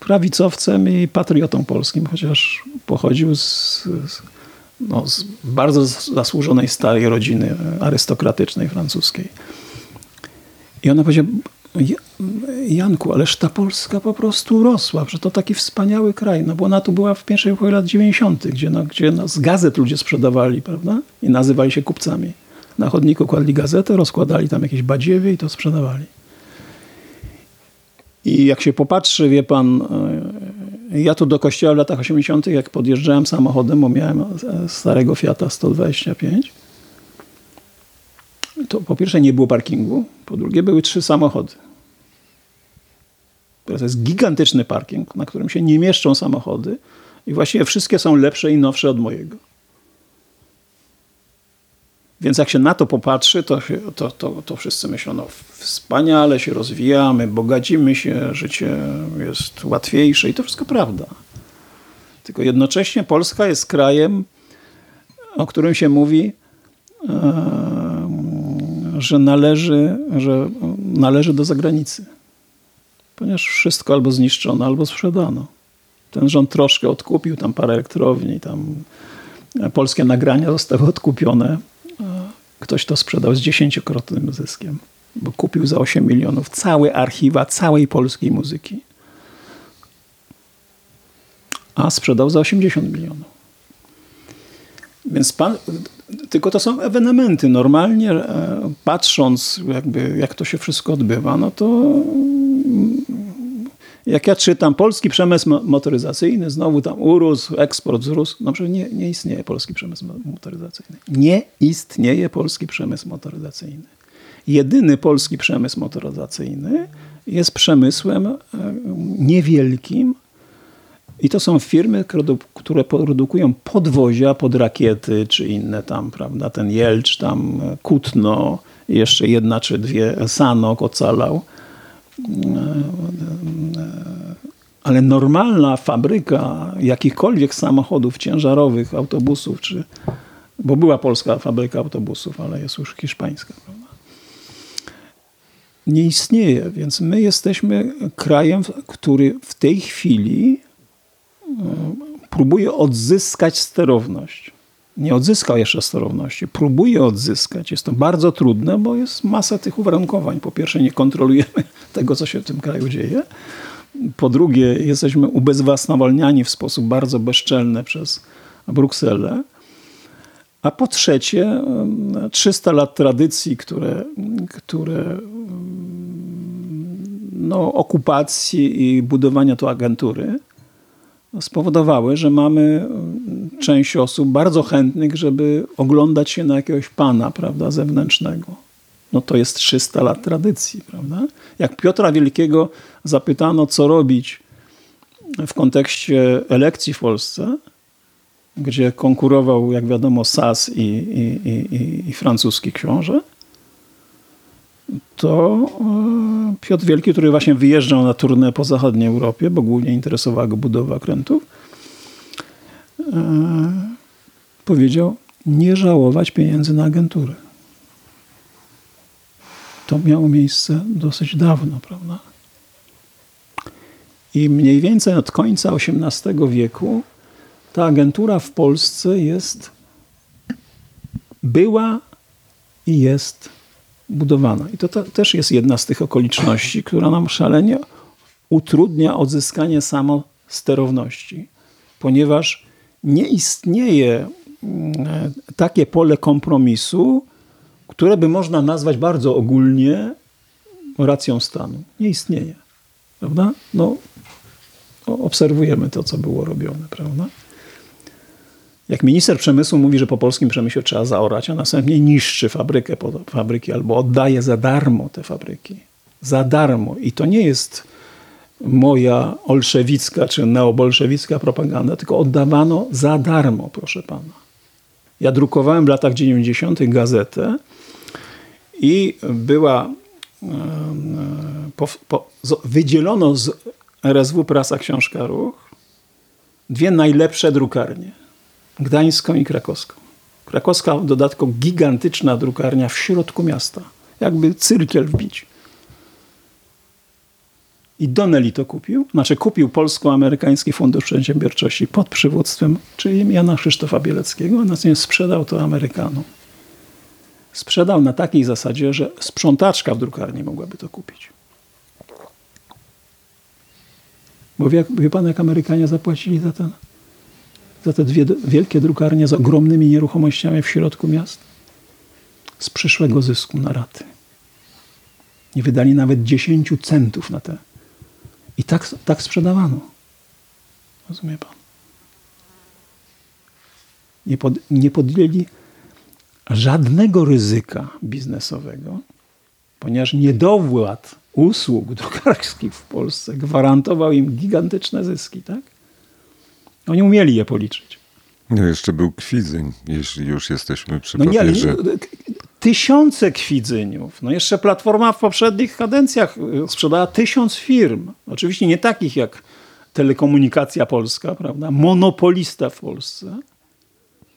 prawicowcem i patriotą polskim, chociaż pochodził z, z, no, z bardzo zasłużonej starej rodziny arystokratycznej francuskiej. I ona powiedziała, Janku, ależ ta Polska po prostu rosła, że to taki wspaniały kraj. No bo ona tu była w pierwszej połowie lat 90., gdzie, no, gdzie no, z gazet ludzie sprzedawali, prawda? I nazywali się kupcami. Na chodniku kładli gazetę, rozkładali tam jakieś badziewie i to sprzedawali. I jak się popatrzy, wie pan, e, ja tu do kościoła w latach 80., jak podjeżdżałem samochodem, bo miałem starego Fiata 125, to po pierwsze nie było parkingu, po drugie były trzy samochody. Teraz jest gigantyczny parking, na którym się nie mieszczą samochody i właściwie wszystkie są lepsze i nowsze od mojego. Więc jak się na to popatrzy, to, to, to, to wszyscy myślą, no wspaniale się rozwijamy, bogacimy się, życie jest łatwiejsze i to wszystko prawda. Tylko jednocześnie Polska jest krajem, o którym się mówi, że należy, że należy do zagranicy. Ponieważ wszystko albo zniszczono, albo sprzedano. Ten rząd troszkę odkupił, tam parę elektrowni, tam polskie nagrania zostały odkupione. Ktoś to sprzedał z dziesięciokrotnym zyskiem, bo kupił za 8 milionów całe archiwa całej polskiej muzyki. A sprzedał za 80 milionów. Więc pan, tylko to są ewenementy. Normalnie e, patrząc, jakby, jak to się wszystko odbywa, no to mm, jak ja czytam polski przemysł motoryzacyjny, znowu tam urósł, eksport wzrósł. No przecież nie, nie istnieje polski przemysł motoryzacyjny. Nie istnieje polski przemysł motoryzacyjny. Jedyny polski przemysł motoryzacyjny jest przemysłem e, niewielkim, i to są firmy, które produkują podwozia pod rakiety czy inne tam, prawda? Ten Jelcz, tam Kutno, jeszcze jedna czy dwie, Sanok ocalał. ale normalna fabryka jakichkolwiek samochodów ciężarowych, autobusów, czy, bo była polska fabryka autobusów, ale jest już hiszpańska, prawda? nie istnieje. Więc my jesteśmy krajem, który w tej chwili e, próbuje odzyskać sterowność. Nie odzyskał jeszcze sterowności, próbuje odzyskać. Jest to bardzo trudne, bo jest masa tych uwarunkowań. Po pierwsze, nie kontrolujemy [LAUGHS] tego, co się w tym kraju dzieje. Po drugie, jesteśmy ubezwłasnowolniani w sposób bardzo bezczelny przez Brukselę. A po trzecie, 300 lat tradycji, które, które no, okupacji i budowania tu agentury spowodowały, że mamy część osób bardzo chętnych, żeby oglądać się na jakiegoś pana prawda, zewnętrznego. No to jest 300 lat tradycji. Prawda? Jak Piotra Wielkiego zapytano, co robić w kontekście elekcji w Polsce, gdzie konkurował, jak wiadomo, Sas i, i, i, i francuski książę, to e, Piotr Wielki, który właśnie wyjeżdżał na turnę po zachodniej Europie, bo głównie interesowała go budowa krętów, e, powiedział nie żałować pieniędzy na agenturę. To miało miejsce dosyć dawno, prawda? I mniej więcej od końca XVIII wieku ta agentura w Polsce jest, była i jest budowana. I to, to też jest jedna z tych okoliczności, która nam szalenie utrudnia odzyskanie samosterowności, ponieważ nie istnieje mm, takie pole kompromisu, które by można nazwać bardzo ogólnie racją stanu. Nie istnieje. Prawda? No, obserwujemy to, co było robione, prawda? Jak minister przemysłu mówi, że po polskim przemyśle trzeba zaorać, a następnie niszczy fabrykę, fabryki albo oddaje za darmo te fabryki. Za darmo. I to nie jest moja olszewicka czy neobolszewicka propaganda, tylko oddawano za darmo, proszę pana. Ja drukowałem w latach 90. gazetę i była po, po, wydzielono z RSW Prasa Książka Ruch dwie najlepsze drukarnie – gdańską i krakowską. Krakowska w dodatku gigantyczna drukarnia w środku miasta. Jakby cyrkiel wbić. I Donnelly to kupił, znaczy kupił Polsko-Amerykański Fundusz Przedsiębiorczości pod przywództwem, czyli Jana Krzysztofa Bieleckiego, a następnie sprzedał to Amerykanom. Sprzedał na takiej zasadzie, że sprzątaczka w drukarni mogłaby to kupić. Bo wie, wie pan, jak Amerykanie zapłacili za ten za te dwie wielkie drukarnie z ogromnymi nieruchomościami w środku miast? Z przyszłego zysku na raty. Nie wydali nawet 10 centów na te. I tak, tak sprzedawano. Rozumie pan? Nie, pod, nie podjęli żadnego ryzyka biznesowego, ponieważ niedowład usług drukarskich w Polsce gwarantował im gigantyczne zyski, tak? Oni umieli je policzyć. No jeszcze był kwidzyń, jeśli już jesteśmy przy no nie, papierze. tysiące kwidzyniów. No jeszcze Platforma w poprzednich kadencjach y, sprzedała tysiąc firm. Oczywiście nie takich jak Telekomunikacja Polska, prawda? Monopolista w Polsce.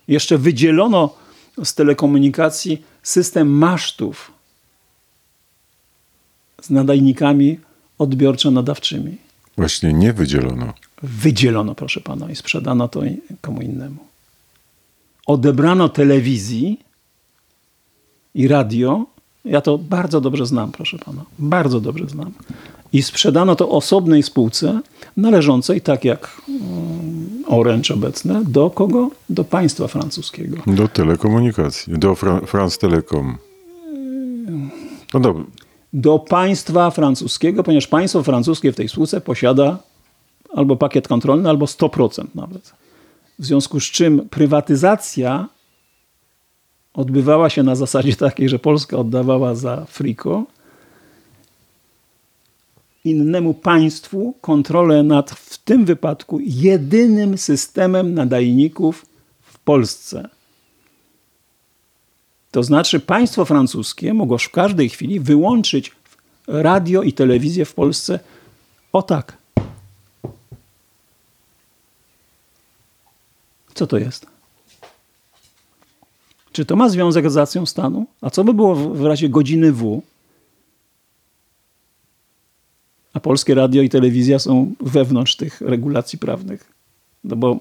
Jeszcze wydzielono z telekomunikacji system masztów z nadajnikami odbiorczo-nadawczymi. Właśnie nie wydzielono wydzielono, proszę pana, i sprzedano to komu innemu. Odebrano telewizji i radio. Ja to bardzo dobrze znam, proszę pana. Bardzo dobrze znam. I sprzedano to osobnej spółce należącej, tak jak mm, Orange obecne, do kogo? Do państwa francuskiego. Do telekomunikacji, do Fra France Telecom. No dobra. Do państwa francuskiego, ponieważ państwo francuskie w tej spółce posiada albo pakiet kontrolny, albo 100% nawet. W związku z czym prywatyzacja odbywała się na zasadzie takiej, że Polska oddawała za friko innemu państwu kontrolę nad w tym wypadku jedynym systemem nadajników w Polsce. To znaczy państwo francuskie mogło w każdej chwili wyłączyć radio i telewizję w Polsce o tak. Co to jest? Czy to ma związek z racją stanu? A co by było w, razie godziny W? A polskie radio i telewizja są wewnątrz tych regulacji prawnych. No bo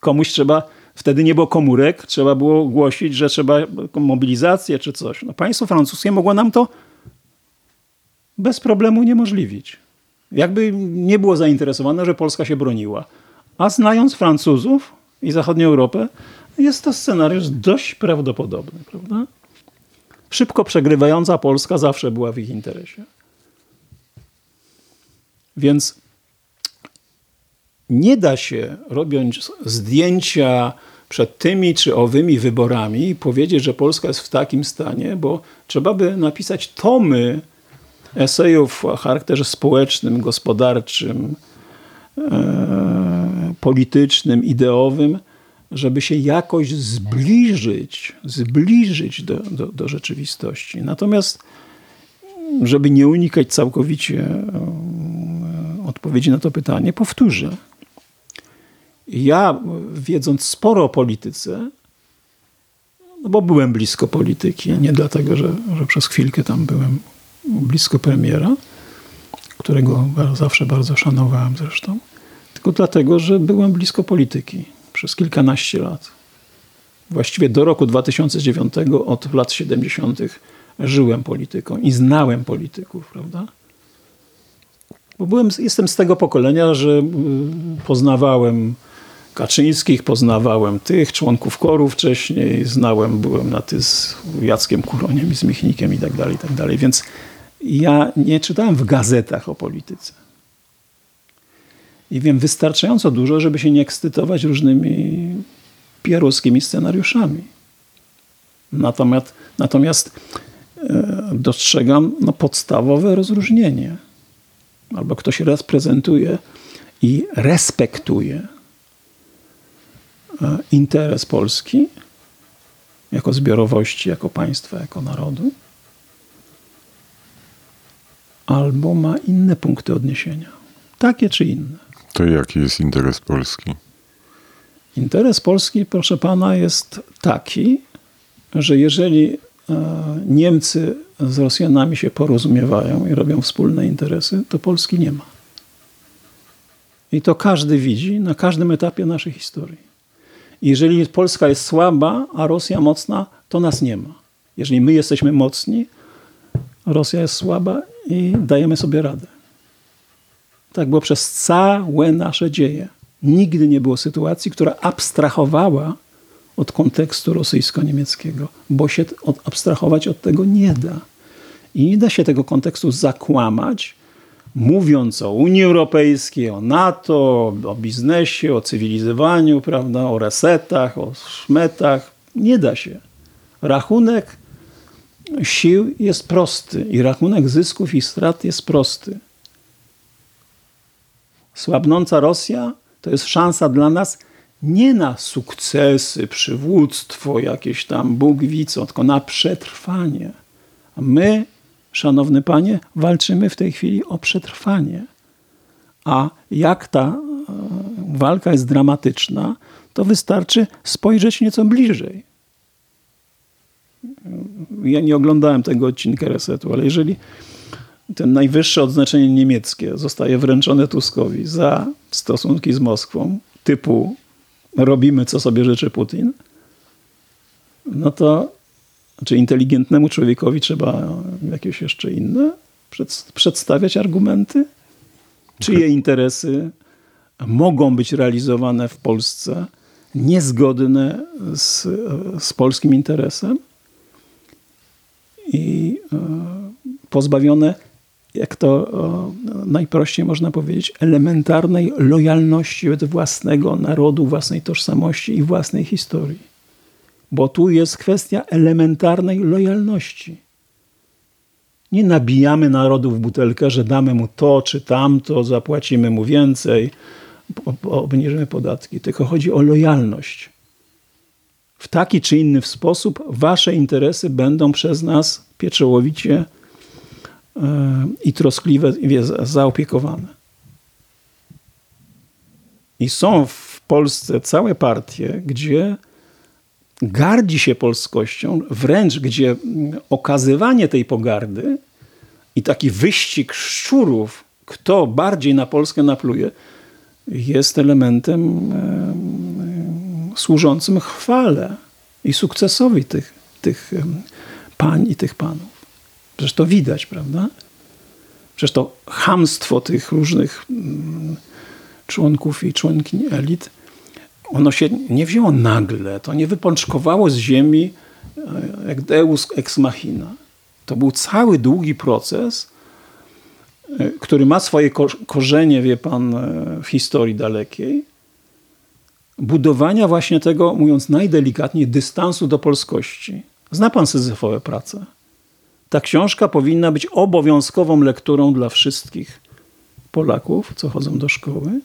komuś trzeba, wtedy nie było komórek, trzeba było głosić, że trzeba mobilizację czy coś. No państwo francuskie mogło nam to bez problemu uniemożliwić. Jakby nie było zainteresowane, że Polska się broniła. A znając Francuzów i zachodnią Europę, jest to scenariusz dość prawdopodobny, prawda? Szybko przegrywająca Polska zawsze była w ich interesie. Więc nie da się, robiąc zdjęcia przed tymi czy owymi wyborami, powiedzieć, że Polska jest w takim stanie, bo trzeba by napisać tomy esejów o charakterze społecznym, gospodarczym, e, politycznym, ideowym, żeby się jakoś zbliżyć, zbliżyć do, do, do rzeczywistości. Natomiast, żeby nie unikać całkowicie e, odpowiedzi na to pytanie, powtórzę. Ja, wiedząc sporo o polityce, no bo byłem blisko polityki, nie dlatego, że, że przez chwilkę tam byłem blisko premiera, którego zawsze bardzo szanowałem zresztą, tylko dlatego, że byłem blisko polityki przez kilkanaście lat. Właściwie do roku 2009, od lat 70., żyłem polityką i znałem polityków, prawda? Bo byłem, jestem z tego pokolenia, że y, poznawałem Kaczyńskich, poznawałem tych członków koru wcześniej, znałem, byłem na ty z Jackiem Kuroniem i z Michnikiem i tak dalej, i tak dalej. Więc ja nie czytałem w gazetach o polityce. I wiem wystarczająco dużo, żeby się nie ekscytować różnymi pieruskimi scenariuszami. Natomiast, natomiast e, dostrzegam no, podstawowe rozróżnienie. Albo ktoś raz prezentuje i respektuje e, interes Polski jako zbiorowości, jako państwa, jako narodu, albo ma inne punkty odniesienia. Takie czy inne. To jaki jest interes Polski? Interes Polski, proszę pana, jest taki, że jeżeli e, Niemcy z Rosjanami się porozumiewają i robią wspólne interesy, to Polski nie ma. I to każdy widzi na każdym etapie naszej historii. Jeżeli Polska jest słaba, a Rosja mocna, to nas nie ma. Jeżeli my jesteśmy mocni, Rosja jest słaba i dajemy sobie radę. Tak było przez całe nasze dzieje. Nigdy nie było sytuacji, która abstrahowała od kontekstu rosyjsko-niemieckiego, bo się abstrahować od tego nie da. I nie da się tego kontekstu zakłamać, mówiąc o Unii Europejskiej, o NATO, o biznesie, o cywilizowaniu, prawda, o resetach, o szmetach. Nie da się. Rachunek sił jest prosty i rachunek zysków i strat jest prosty. Słabnąca Rosja to jest szansa dla nas nie na sukcesy, przywództwo, jakieś tam Bóg tylko na przetrwanie. A my, szanowny panie, walczymy w tej chwili o przetrwanie. A jak ta e, walka jest dramatyczna, to wystarczy spojrzeć nieco bliżej. Ja nie oglądałem tego odcinka resetu, ale jeżeli ten najwyższe odznaczenie niemieckie zostaje wręczone Tuskowi za stosunki z Moskwą, typu robimy co sobie życzy Putin, no to czy inteligentnemu człowiekowi trzeba jakieś jeszcze inne przed, przedstawiać argumenty? Czyje interesy mogą być realizowane w Polsce niezgodne z, z polskim interesem i e, pozbawione jak to najprościej można powiedzieć, elementarnej lojalności od własnego narodu, własnej tożsamości i własnej historii. Bo tu jest kwestia elementarnej lojalności. Nie nabijamy narodu w butelkę, że damy mu to czy tamto, zapłacimy mu więcej, obniżymy podatki, tylko chodzi o lojalność. W taki czy inny sposób wasze interesy będą przez nas pieczołowicie i troskliwe, i zaopiekowane. I są w Polsce całe partie, gdzie gardzi się polskością, wręcz gdzie okazywanie tej pogardy i taki wyścig szczurów, kto bardziej na Polskę napluje, jest elementem em, służącym chwale i sukcesowi tych, tych pań i tych panów. Przecież to widać, prawda? Przecież to chamstwo tych różnych mm, członków i członkiń elit, ono się nie wzięło nagle, to nie wypączkowało z ziemi e, jak deus ex machina. To był cały długi proces, e, który ma swoje ko- korzenie, wie pan, e, w historii dalekiej, budowania właśnie tego, mówiąc najdelikatniej, dystansu do polskości. Zna pan Syzyfowe prace? Ta książka powinna być obowiązkową lekturą dla wszystkich Polaków, co chodzą do szkoły,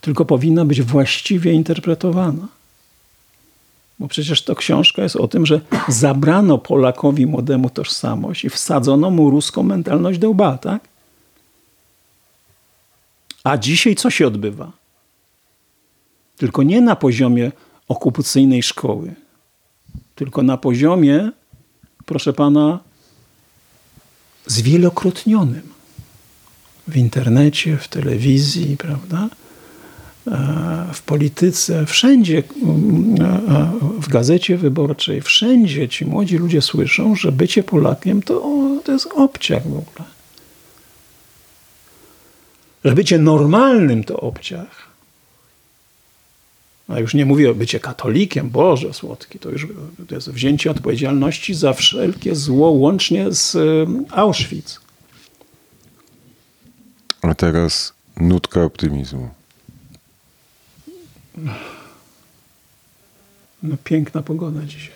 tylko powinna być właściwie interpretowana. Bo przecież to książka jest o tym, że zabrano Polakowi młodemu tożsamość i wsadzono mu ruską mentalność do łba, tak? A dzisiaj co się odbywa? Tylko nie na poziomie okupacyjnej szkoły, tylko na poziomie, proszę pana, zwielokrotnionym w internecie, w telewizji, prawda? E, W polityce, wszędzie, w gazecie wyborczej, wszędzie ci młodzi ludzie słyszą, że bycie Polakiem to, to jest obciach w ogóle. Że bycie normalnym to obciach. A już nie mówię o bycie katolikiem, Boże słodki, to już to jest wzięcie odpowiedzialności za wszelkie zło, łącznie z e, Auschwitz. A teraz nutka optymizmu. No, piękna pogoda dzisiaj.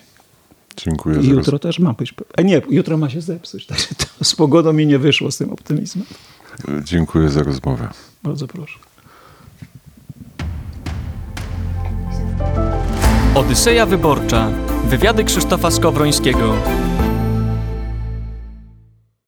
Dziękuję I jutro też ma być. A nie, jutro ma się zepsuć. Także to z pogodą mi nie wyszło z tym optymizmem. roz... Dziękuję za rozmowę. Bardzo proszę. Odyseja Wyborcza. Wywiady Krzysztofa Skowrońskiego.